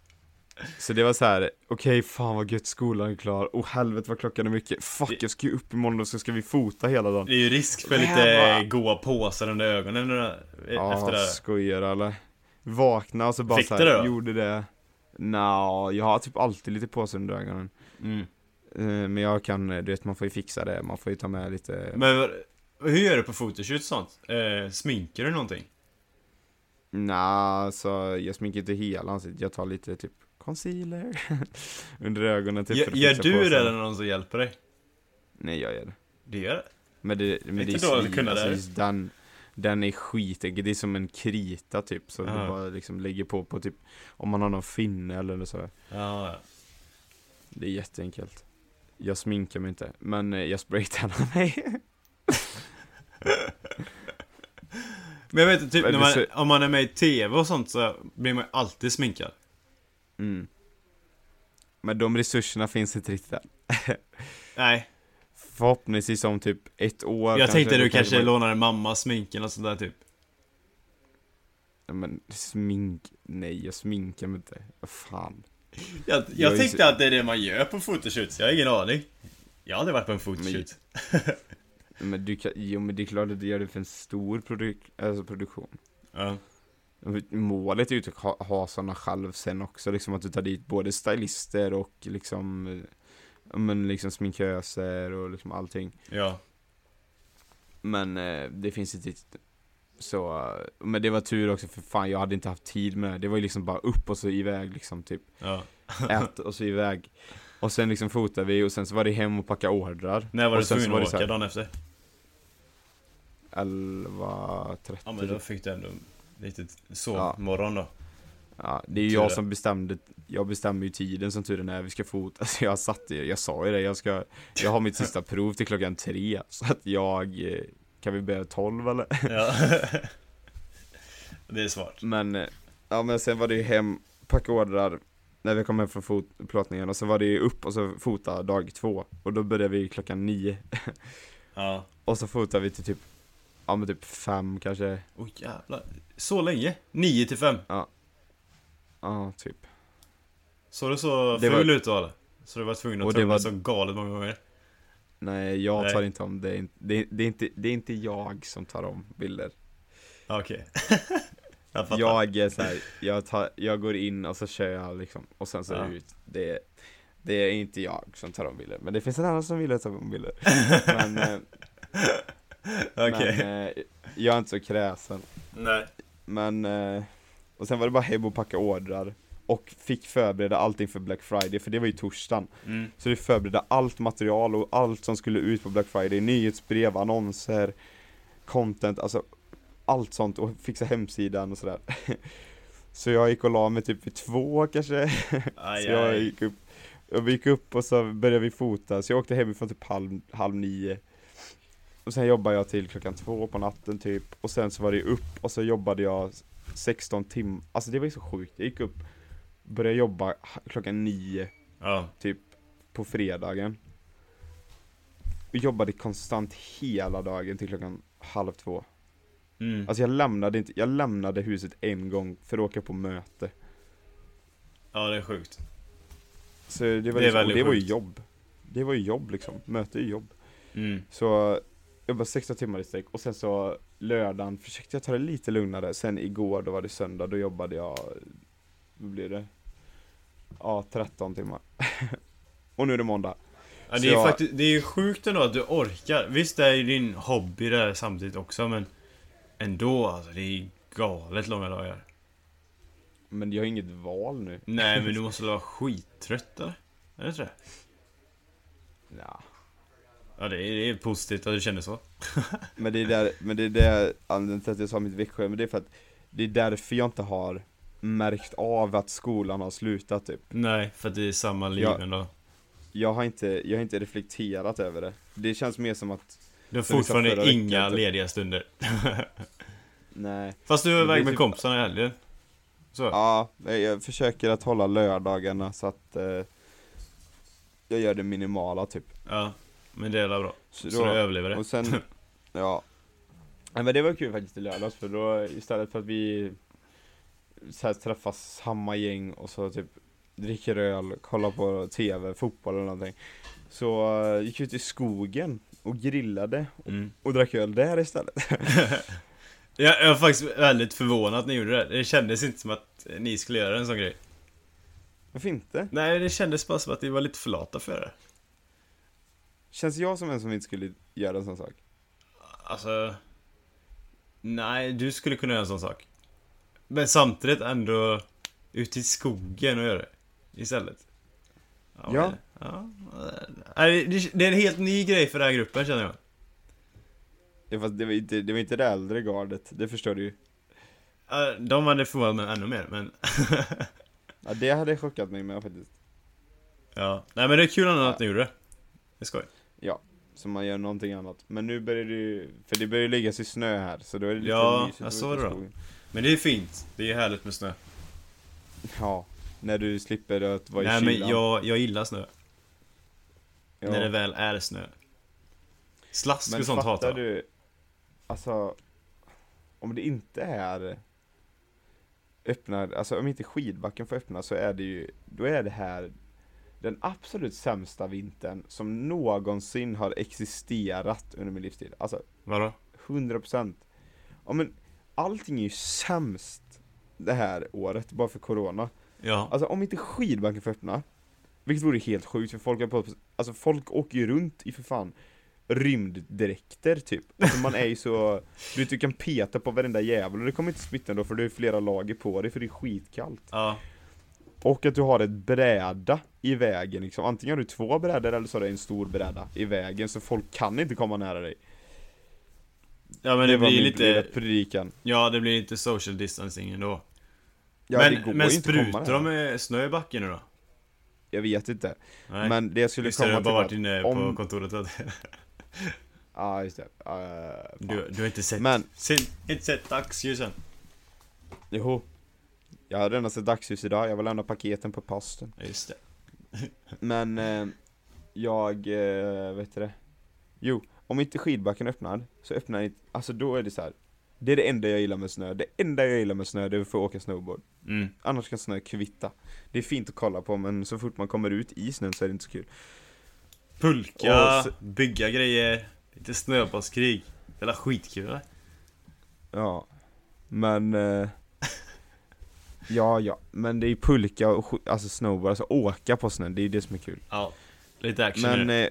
Så det var så här, okej fan vad gött skolan är klar, oh helvete vad klockan är mycket, fuck jag ska ju upp imorgon och så ska vi fota hela dagen. Det är ju risk för lite goa påsar under ögonen Ja, efter det. skojar eller? Vakna och så bara Fick så här, det då? gjorde det. Nja, jag har typ alltid lite påsar under ögonen. Mm. Eh, Men jag kan, du vet man får ju fixa det, man får ju ta med lite Men hur gör du på photoshoot och sånt? Eh, sminkar du någonting? Nja, så jag sminkar inte hela ansiktet, jag tar lite typ concealer *laughs* under ögonen typ Gör, gör du det eller någon som hjälper dig? Nej jag gör det. Det gör det? Men det, men det är dåligt att svin, alltså, det. just den, den är skitenkel, det är som en krita typ, så du Ja. bara liksom lägger på på typ, om man har någon finne eller så. Ja, ja. Det är jätteenkelt. Jag sminkar mig inte, men eh, jag spraytannar *laughs* mig. Men jag vet typ du man, om man är med i TV och sånt så blir man alltid sminkad. Mm. Men de resurserna finns inte riktigt än. *laughs* Nej, Förhoppningsvis om typ ett år jag tänkte då du kanske man- lånar mammas sminken och sådär typ. Men smink, nej jag sminkar mig inte. Fan. Jag, Jag jag tänkte så- att det är det man gör på fotoshoots, jag har ingen aning. Jag har aldrig varit på en photoshoot. *laughs* Men du kan, jo men det är klart att du gör det för en stor produk, alltså produktion. Ja. Målet är ju att ha, ha sådana själv sen också, liksom att du tar dit både stylister och liksom, eh, men liksom sminköser och liksom allting. ja. Men eh, det finns inte riktigt så, eh, men det var tur också för fan jag hade inte haft tid med det. Det var ju liksom bara upp och så iväg liksom typ. ja. *laughs* Ät och så iväg. Och sen liksom fotade vi och sen så var det hem och packa ordrar. När var du tvungen att åka dagen efter? 11.30 Ja men då fick du ändå lite sov Ja. då. Ja, det är ju jag som bestämde, jag bestämmer ju tiden som tur är när vi ska fota, *laughs* så jag satt ju, jag sa ju det, jag ska, jag har mitt sista prov till klockan tre, så att jag, eh, kan vi börja tolv eller? Ja. *laughs* *laughs* det är smart. Men, eh, ja men sen var det ju hem, packa ordrar, när vi kom hem från fot- plåtningen, och så var det ju upp och så fota dag två, och då började vi klockan nio, Ja. och så fotade vi till typ, ja men typ fem kanske, Åh jävlar. Så länge? 9 till 5. ja typ. Såg du så Det ful var- ut då eller? Så du var tvungen att tumma var- så galet många gånger? Nej, jag Nej. tar inte om det, är det, är- det, är inte, det är inte jag som tar om bilder. Ja, Okej. *laughs* jag fattar. Jag är så här, jag, tar, jag går in och så kör jag liksom, och sen så Ja. ut. Det, det är inte jag som tar om bilder, men det finns en annan som vill ta om bilder. *laughs* Men, Okej. men eh, jag är inte så kräsen. Nej. Men, eh, och sen var det bara hem och packa ordrar. Och fick förbereda allting för Black Friday, för det var ju torsdagen. Mm. Så vi förberedde allt material och allt som skulle ut på Black Friday, nyhetsbrev, annonser, content, alltså allt sånt och fixa hemsidan och sådär. *laughs* Så jag gick och la mig typ vid två kanske, Aj, *laughs* så jag gick upp, och vi gick upp och så började vi fota, så jag åkte hemifrån typ halv, halv nio. Och sen jobbade jag till klockan två på natten typ, och sen så var det upp och så jobbade jag 16 timmar, alltså det var ju så sjukt, jag gick upp, började jobba klockan nio Ja. typ på fredagen. Och jobbade konstant hela dagen till klockan halv två. Mm. Alltså jag lämnade inte, jag lämnade huset en gång för att åka på möte. Ja, det är sjukt. Så det var, Det liksom, det var ju jobb. Det var ju jobb liksom, möte är ju jobb. Mm. Så jobbade 16 timmar i sträck och sen så lördagen försökte jag ta det lite lugnare, sen igår då var det söndag, då jobbade jag, vad blir det? Ja, 13 timmar. *laughs* och nu är det måndag. Ja, det är jag- faktiskt, det är ju sjukt ändå att du orkar. Visst, det är ju din hobby det här samtidigt också, men ändå alltså, det är galet långa dagar. Men jag har inget val nu. Nej, men du *laughs* måste vara skittrött eller? Är det inte det? Ja. Ja, det är, det är positivt att du känner så. *laughs* Men det är där, men det är det, anledningen till att jag sa mitt veckschema, men det är för att det är därför jag inte har märkt av att skolan har slutat typ. Nej, för att det är samma liv Ja. ändå. Jag har inte, jag har inte reflekterat över det. Det känns mer som att, Du har fortfarande veckan, inga typ. lediga stunder. *laughs* nej. Fast du är iväg med typ- kompisarna i helgen. Så. Ja, jag försöker att hålla lördagarna så att eh, jag gör det minimala typ. Ja, men det är bra. Så, Så du överlever det. och sen, *laughs* ja. Nej, men det var kul faktiskt i lördags för då istället för att vi så här, träffas samma gäng och så typ dricker öl, kollar på TV, fotboll eller någonting. Så eh, gick vi ut i skogen och grillade Mm. och drack öl där istället. *laughs* Jag, jag är faktiskt väldigt förvånad att ni gjorde det. Det kändes inte som att ni skulle göra en sån grej. Varför inte? Nej, det kändes bara som att ni var lite för lata för det. Känns jag som en som inte skulle göra en sån sak? Alltså... Nej, du skulle kunna göra en sån sak. Men samtidigt ändå ute i skogen och göra det. Istället. Ja. ja. Nej, det- är en helt ny grej för den här gruppen känner jag. Ja, fast det var inte, det var inte det äldre gardet, det förstår du ju. Ja, De hade förvånat mig ännu mer, men... *laughs* Ja, det hade chockat mig med faktiskt. ja. Nej men det är kul ändå att ni gjorde det. Det är skoj. Så man gör någonting annat. Men nu börjar det ju, för det börjar ju lägga sig snö här, så då är det lite Ja, mysigt jag att såg det då. Men det är fint. Det är härligt med snö. Ja, när du slipper att vara i Nej men kylan. jag, jag gillar snö. ja. När det väl är snö. Slask Men och sånt hatar jag. du, alltså, om det inte är öppnad, alltså om inte skidbacken får öppna så är det ju, då är det här den absolut sämsta vintern som någonsin har existerat under min livstid. Alltså Vadå? 100% Ja men allting är ju sämst det här året, bara för corona. Ja. Alltså om inte skidbacken får öppna, vilket vore helt sjukt för folk har på, alltså folk åker ju runt i för fan rymddräkter typ. Alltså man är ju så, du vet du kan peta på varenda jävel och det kommer inte smitta ändå för du har flera lager på dig för det är skitkallt. Ja. Och att du har ett bräda i vägen liksom, antingen har du två brädor eller så har du en stor bräda i vägen så folk kan inte komma nära dig. Ja men det, var blir lite... predikan. Ja det blir lite social distancing ändå. Ja, det men men inte sprutar de med snö i backen nu då? Jag vet inte. Nej. Men det jag skulle det, komma har till bara var varit inne på om- kontoret. att- *laughs* Ja just det. Uh. Du, du har inte sett... Men- Sett, inte sett dagsljusen? Jo. Jag har redan sett dagsljus idag, jag vill lämna paketen på posten. Just det. *laughs* Men eh, jag, eh, vet du det? Jo, om inte skidbacken öppnar, så öppnar inte, alltså då är det så här. Det är det enda jag gillar med snö, det enda jag gillar med snö det är att få åka snowboard. Mm. Annars kan snö kvitta. Det är fint att kolla på men så fort man kommer ut i snön så är det inte så kul. Pulka, så- bygga grejer, lite snöbollskrig. Jävla skitkul eller? Ja, men eh, Ja, ja, men det är pulka och alltså snowboard, alltså åka på snön, det är det som är kul. Ja. Lite action Men det. eh,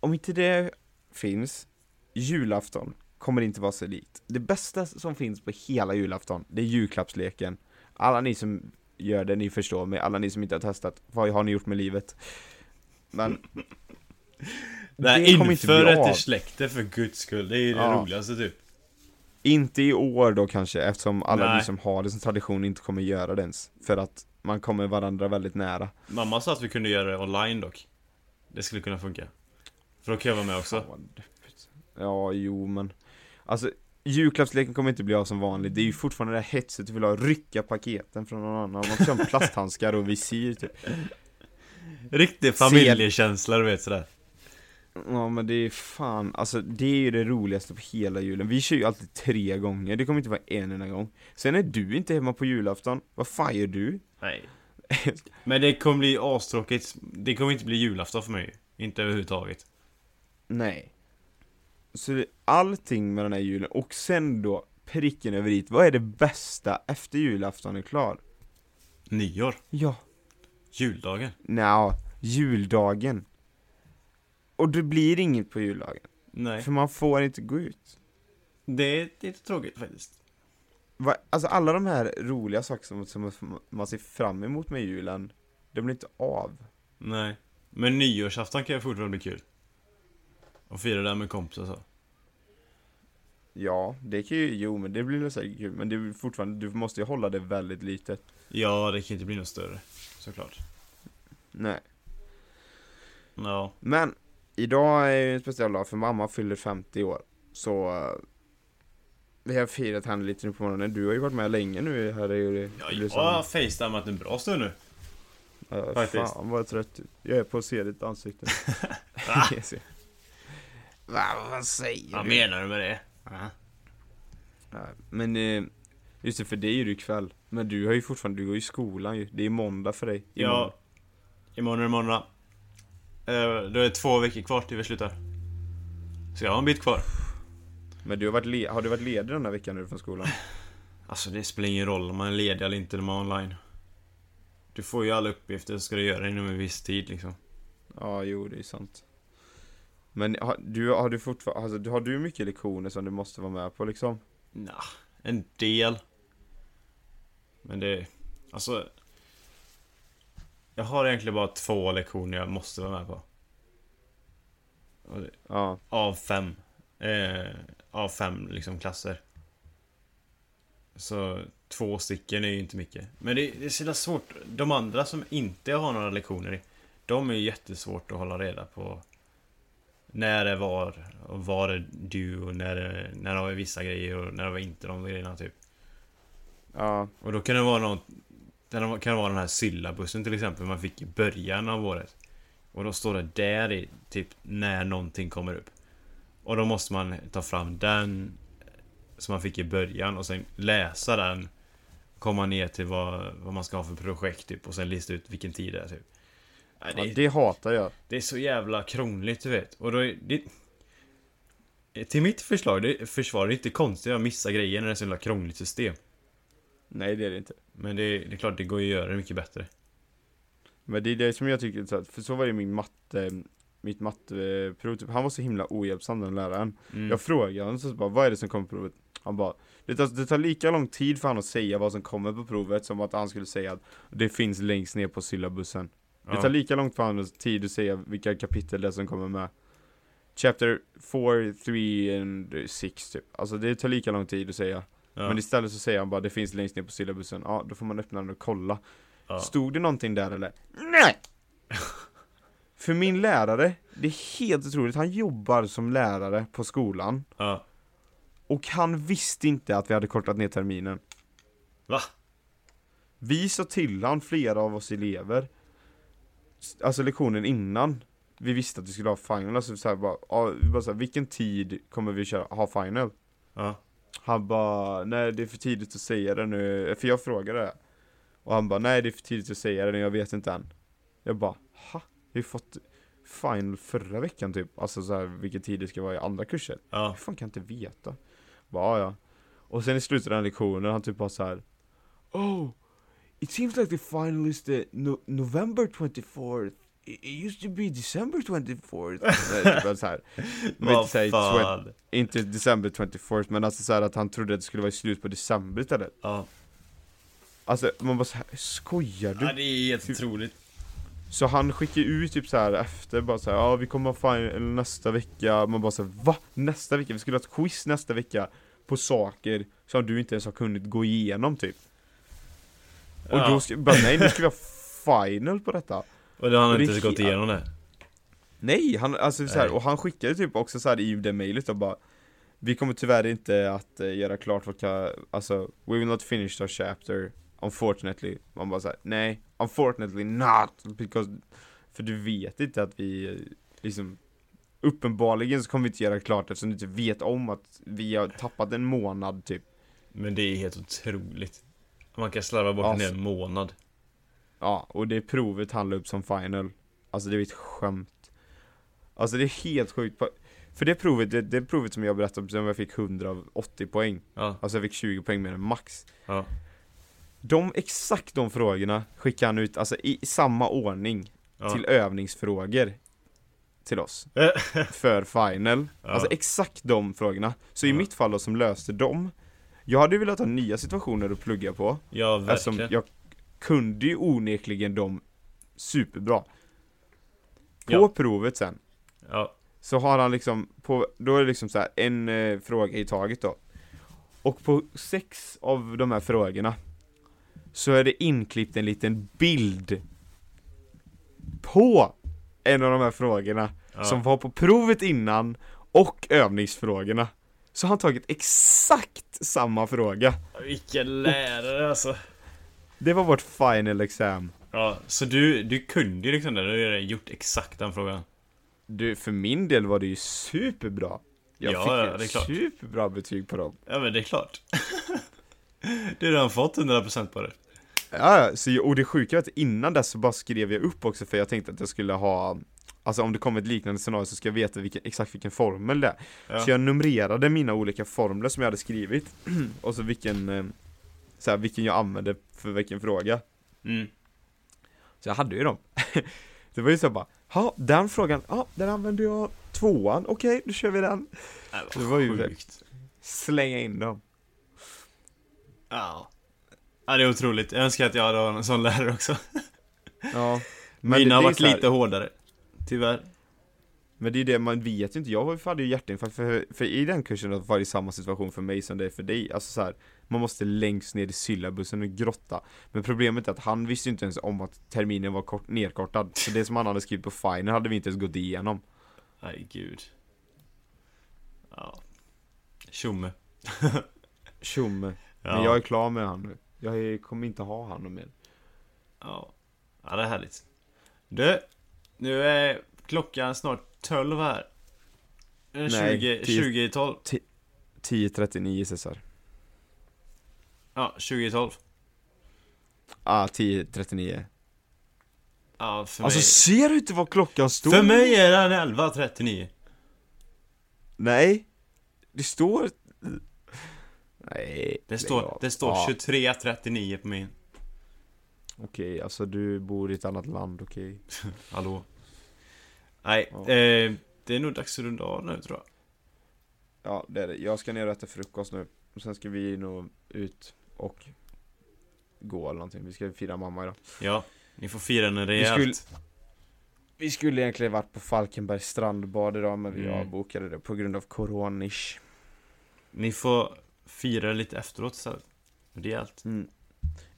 om inte det finns, julafton kommer inte vara så likt. Det bästa som finns på hela julafton, det är julklappsleken. Alla ni som gör det, ni förstår mig. Alla ni som inte har testat, vad har ni gjort med livet? Men kommer inte inför det till släkten för guds skull. Det är ju det Ja. roligaste typ. Inte i år då kanske, eftersom alla Nej. ni som har det som tradition inte kommer göra det ens. För att man kommer varandra väldigt nära. Mamma sa att vi kunde göra det online dock. Det skulle kunna funka. För då kan jag vara med också. Ja, jo men Alltså Julklappsleken kommer inte bli av som vanligt, det är ju fortfarande det här hetset du vill ha, rycka paketen från någon annan, man ha plasthandskar och visir typ Riktig familjekänsla du vet sådär. Ja men det är fan, alltså det är ju det roligaste på hela julen, vi kör ju alltid tre gånger, det kommer inte vara en enda gång Sen är du inte hemma på julafton, vad fan gör du? Nej. *laughs* Men det kommer bli astråkigt. Det kommer inte bli julafton för mig. Inte överhuvudtaget. Nej Så det, allting med den här julen, och sen då pricken över i, vad är det bästa efter julafton är klar? Nyår. Ja, Juldagen. nja, juldagen. Och det blir inget på juldagen, Nej. för man får inte gå ut. Det är lite tråkigt faktiskt. Va, alltså alla de här roliga saker som, man ser fram emot med julen, de blir inte av. Nej. Men nyårsafton kan ju fortfarande bli kul. Och fira där med kompisar så. Ja, det kan ju, jo men det blir väl säkert kul, men det är fortfarande, du måste ju hålla det väldigt litet. Ja, det kan inte bli något större. Såklart. Nej. Ja. Men, idag är ju en speciell dag för mamma fyller 50 år. Så eh, vi har firat henne lite nu på morgonen. Du har ju varit med länge nu här i Ja, jag har facetimat en bra stund nu. Ja, faktiskt. Fan vad jag trött Jag är på att se ditt ansikte. *laughs* *laughs* Va? Va, vad säger Vad du? menar du med det? Ja, men, eh, just det, för det är ju ikväll. Men du har ju fortfarande, du går i skolan ju. Det är måndag för dig. Ja. Imorgon. Imorgon är det måndag. Eh, Då är det två veckor kvar till vi slutar. Så jag har en bit kvar. Men du har varit, har du varit ledig den här veckan nu från skolan? *sighs* Alltså det spelar ingen roll om man är ledig eller inte när man är online. Du får ju alla uppgifter så ska du göra inom en viss tid liksom. Ja, jo det är sant. Men har du, har du fortfarande, alltså, har du mycket lektioner som du måste vara med på liksom? Nja, en del. Men det, alltså. Jag har egentligen bara två lektioner jag måste vara med på. Ja, Av fem. Eh, av fem liksom klasser. Så två stycken är ju inte mycket. Men det, det är så svårt. De andra som inte har några lektioner i. De är jättesvårt att hålla reda på. När det var och var det du och när det, när det var vissa grejer och när det var inte de grejerna typ. ja, Och då kan det vara något Det kan vara den här syllabussen till exempel man fick i början av året. Och då står det där i typ när någonting kommer upp. Och då måste man ta fram den som man fick i början och sen läsa den. Komma ner till vad, vad man ska ha för projekt typ och sen lista ut vilken tid det är typ. Nej, ja det, det hatar jag. det är så jävla krångligt du vet. Och då är det... Till mitt förslag, det försvar, det är inte konstigt att missa grejer när det är så jävla krångligt system. Nej det är det inte. Men det, det är klart, det går ju att göra det mycket bättre. Men det är det som jag tycker, så att- för så var det min matte, mitt matteprov, typ, han var så himla ohjälpsam den läraren. Mm. Jag frågade honom så bara, vad är det som kommer på provet? Han bara, det tar, det tar lika lång tid för han att säga vad som kommer på provet som att han skulle säga att det finns längst ner på syllabussen. Det tar lika långt för han tid att säga vilka kapitel det är som kommer med. Chapter 4, 3 and 6 typ. Alltså det tar lika lång tid att säga. Ja. Men istället så säger han bara det finns längst ner på syllabussen. Ja, då får man öppna den och kolla. ja. Stod det någonting där eller? Nej! *laughs* För min lärare, det är helt otroligt, han jobbar som lärare på skolan ja. och han visste inte att vi hade kortat ner terminen. Va? Vi sa till han, flera av oss elever, alltså lektionen innan vi visste att vi skulle ha final, alltså så här bara, ja, bara så här, vilken tid kommer vi köra, ha final? Ja. Han bara, nej det är för tidigt att säga det nu, för jag frågade det. Och han bara, nej det är för tidigt att säga det nu, jag vet inte än. Jag bara, ha? Vi har fått final förra veckan typ, alltså så här, vilken tid det ska vara i andra kurser. Ja. Hur fan kan jag inte veta? Bara, ja. Och sen i slutet av den lektionen, han typ bara så här. Oh, it seems like the final is the no November 24th. It used to be December 24th. Nej, *laughs* typ så här. Vill inte inte December 24th, men alltså så här att han trodde att det skulle vara i slutet på december istället. Ja. Alltså man bara så här, skojar du? ja, det är helt otroligt. Så han skickar ut typ så här efter, bara så här, ja vi kommer ha final nästa vecka, man bara så här, va? Nästa vecka? Vi skulle ha ett quiz nästa vecka på saker som du inte ens har kunnat gå igenom typ. Och Ja. då ska, bara nej nu ska vi ha *laughs* final på detta. Och har han det inte är gått igenom det. Nej, han, alltså så här, och han skickade typ också så här i det mejlet och bara Vi kommer tyvärr inte att eh, göra klart vad ka, alltså We will not finish our chapter Unfortunately Man bara såhär, nej Unfortunately not because För du vet inte att vi eh, liksom Uppenbarligen så kommer vi inte göra klart eftersom du inte vet om att vi har tappat en månad typ Men det är helt otroligt. Man kan slarva bort en Alltså. hel månad. Ja, och det provet han la upp som final. Alltså det är ett skämt. Alltså det är helt sjukt. För det provet, det, det provet som jag berättade om, som jag fick 100 av 80 poäng. Ja, Alltså jag fick 20 poäng mer än max. Ja. De, exakt de frågorna skickade han ut, alltså i samma ordning ja. Till övningsfrågor Till oss. *laughs* För final. Alltså exakt de frågorna. Så i mitt fall då som löste dem Jag hade ju velat ha nya situationer att plugga på. Ja, Eftersom verkligen. jag kunde ju onekligen dem superbra På Ja. provet sen Ja, Så har han liksom, på, då är det liksom så här, en eh, fråga i taget då Och på sex av de här frågorna Så är det inklippt en liten bild På en av de här frågorna ja. Som var på provet innan Och övningsfrågorna Så har han tagit exakt samma fråga Vilken lärare alltså. Det var vårt final exam Ja, så du, du kunde ju liksom det, du har ju gjort exakt den frågan. Du, för min del var det ju superbra Jag Ja, fick ja, ju det är klart. superbra betyg på dem Ja men det är klart. *laughs* du har redan fått 100% på det. Ja, ja, så, och det sjuka är att innan dess så bara skrev jag upp också för jag tänkte att jag skulle ha Alltså om det kommer ett liknande scenario så ska jag veta vilken, exakt vilken formel det är Ja. Så jag numrerade mina olika formler som jag hade skrivit *clears throat* Och så vilken eh, så här, vilken jag använde för vilken fråga Mm. Så jag hade ju dem *laughs* Det var ju så bara, ja den frågan, ja den använde jag tvåan, okej då kör vi den Nej, Det var ju sjukt. Slänga in dem Ja. Ja det är otroligt. Jag önskar att jag hade en sån lärare också. *laughs* Ja Mina det- det har varit lite hårdare. Tyvärr. Men det är det man vet ju inte, jag hade ju hjärtinfarkt för, för i den kursen var det samma situation för mig som det är för dig Alltså så här, man måste längst ner i syllabusen och grotta Men problemet är att han visste inte ens om att terminen var kort, nerkortad Så det som han hade skrivit på final hade vi inte ens gått igenom Nej gud. Ja. Tjomme. *laughs* Tjomme Ja. Men jag är klar med han nu Jag kommer inte ha han mer Ja. Ja det är härligt. Du. Nu är klockan snart 12 här. Eh, 20, Nej, 10. 20 i 12. 10.39 Cesar Ja, 20 i 12. Ah, 10.39 Ja, för Alltså mig. ser du inte vad klockan står? För mig är den 11.39. Nej Det står Nej Det står, det står Ja. 23.39 på min. Okej, alltså du bor i ett annat land, okej *laughs* Hallå? Nej, Ja. eh, det är nog dags att runda av nu tror jag. Ja, det är det. Jag ska ner och äta frukost nu. Och sen ska vi nog ut och gå eller någonting. Vi ska fira mamma idag. Ja, ni får fira den rejält. skulle- Vi skulle egentligen varit på Falkenbergs strandbad idag, men vi Mm. avbokade det på grund av coronish. Ni får fira lite efteråt istället. Rejält. Mm.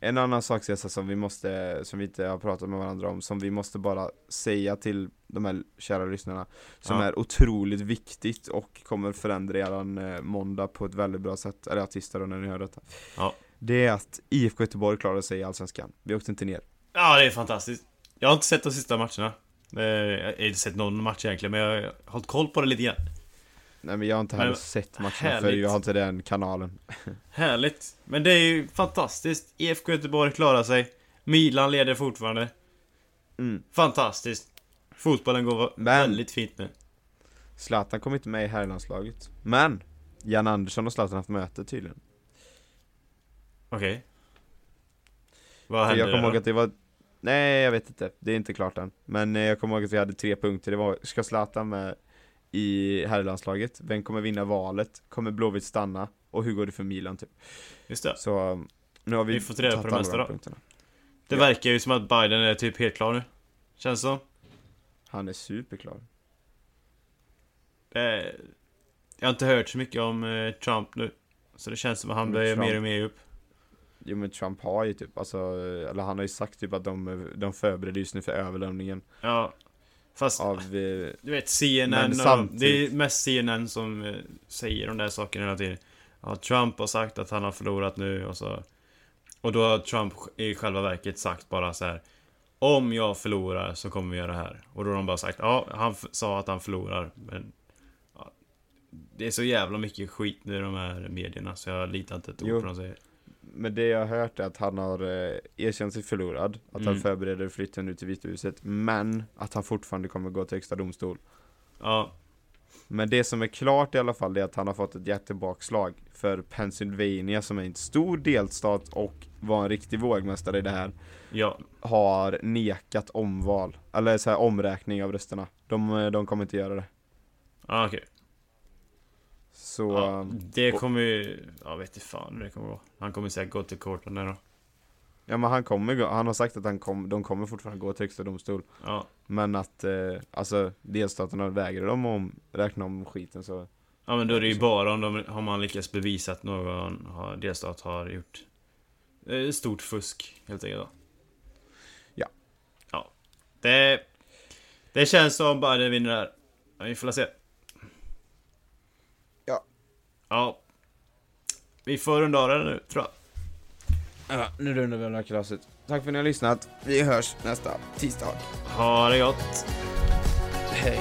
En annan sak Cesar, som vi måste, som vi inte har pratat med varandra om, som vi måste bara säga till de här kära lyssnarna, som Ja. är otroligt viktigt och kommer förändra eran eh, måndag på ett väldigt bra sätt, eller ja, tisdag då när ni hör detta. Ja. Det är att IFK Göteborg klarade sig i Allsvenskan. Vi åkte inte ner. Ja, det är fantastiskt. Jag har inte sett de sista matcherna. Jag har inte sett någon match egentligen, men jag har hållit koll på det lite grann. Nej men jag har inte heller sett matcherna för härligt. jag har inte den kanalen. *laughs* Härligt. Men det är ju fantastiskt. IFK Göteborg klarar sig. Milan leder fortfarande. Mm. Fantastiskt. Fotbollen går Men- väldigt fint nu. Zlatan kom inte med i herrlandslaget. Men! Jan Andersson och Zlatan har haft möte tydligen. Okej. Vad För hände jag kommer ihåg att det var Nej jag vet inte, det är inte klart än. Men eh, jag kommer ihåg att vi hade tre punkter, det var Ska Zlatan med i herrlandslaget? Vem kommer vinna valet? Kommer Blåvitt stanna? Och hur går det för Milan typ? Just det. Så um, nu har vi Vi får reda på det mesta de då. punkterna. Det Ja. verkar ju som att Biden är typ helt klar nu. Känns som. Han är superklar. Eh, jag har inte hört så mycket om eh, Trump nu. Så det känns som att han Men börjar mer och mer upp. Jo men Trump har ju typ, alltså, eller han har ju sagt typ att de, de förbereder just nu för överlämningen Ja. Fast, av eh, du vet CNN och, samtidigt- Det är mest CNN som eh, säger de där sakerna hela tiden. Ja, Trump har sagt att han har förlorat nu och så... Och då har Trump i själva verket sagt bara så här. Om jag förlorar så kommer vi göra det här. Och då har de bara sagt, ja, han sa att han förlorar, men... Ja, det är så jävla mycket skit i de här medierna så jag litar inte ett ord på vad de säger. Men det jag har hört är att han har eh, erkänt sig förlorad, att han Mm. förbereder flytten ut till Vita huset, men att han fortfarande kommer gå till högsta domstol. Ja. Men det som är klart i alla fall är att han har fått ett jättebakslag för Pennsylvania som är en stor delstat och var en riktig vågmästare i det här Ja, har nekat omval, eller så här omräkning av rösterna. De, de kommer inte göra det. ah, okej. Så, Ja, det och- kommer ju... Jag vet inte fan hur det kommer gå. Han kommer säkert gå till korten där då. ja men han kommer gå, han har sagt att han kom, de kommer fortfarande gå till högsta domstol. Ja. Men att, eh, alltså delstaterna vägrar de om, räkna om skiten så Ja men då är det ju bara om de, har man lyckats bevisa att någon har, delstat har gjort eh, stort fusk helt enkelt då. Ja. Ja. Det, det känns som Biden vinner där. Vi får se. Ja. Vi får runda av det nu tror jag. Ja, nu rundar vi av det här kalaset. Tack för att ni har lyssnat. Vi hörs nästa tisdag. Ha det gott. Hej.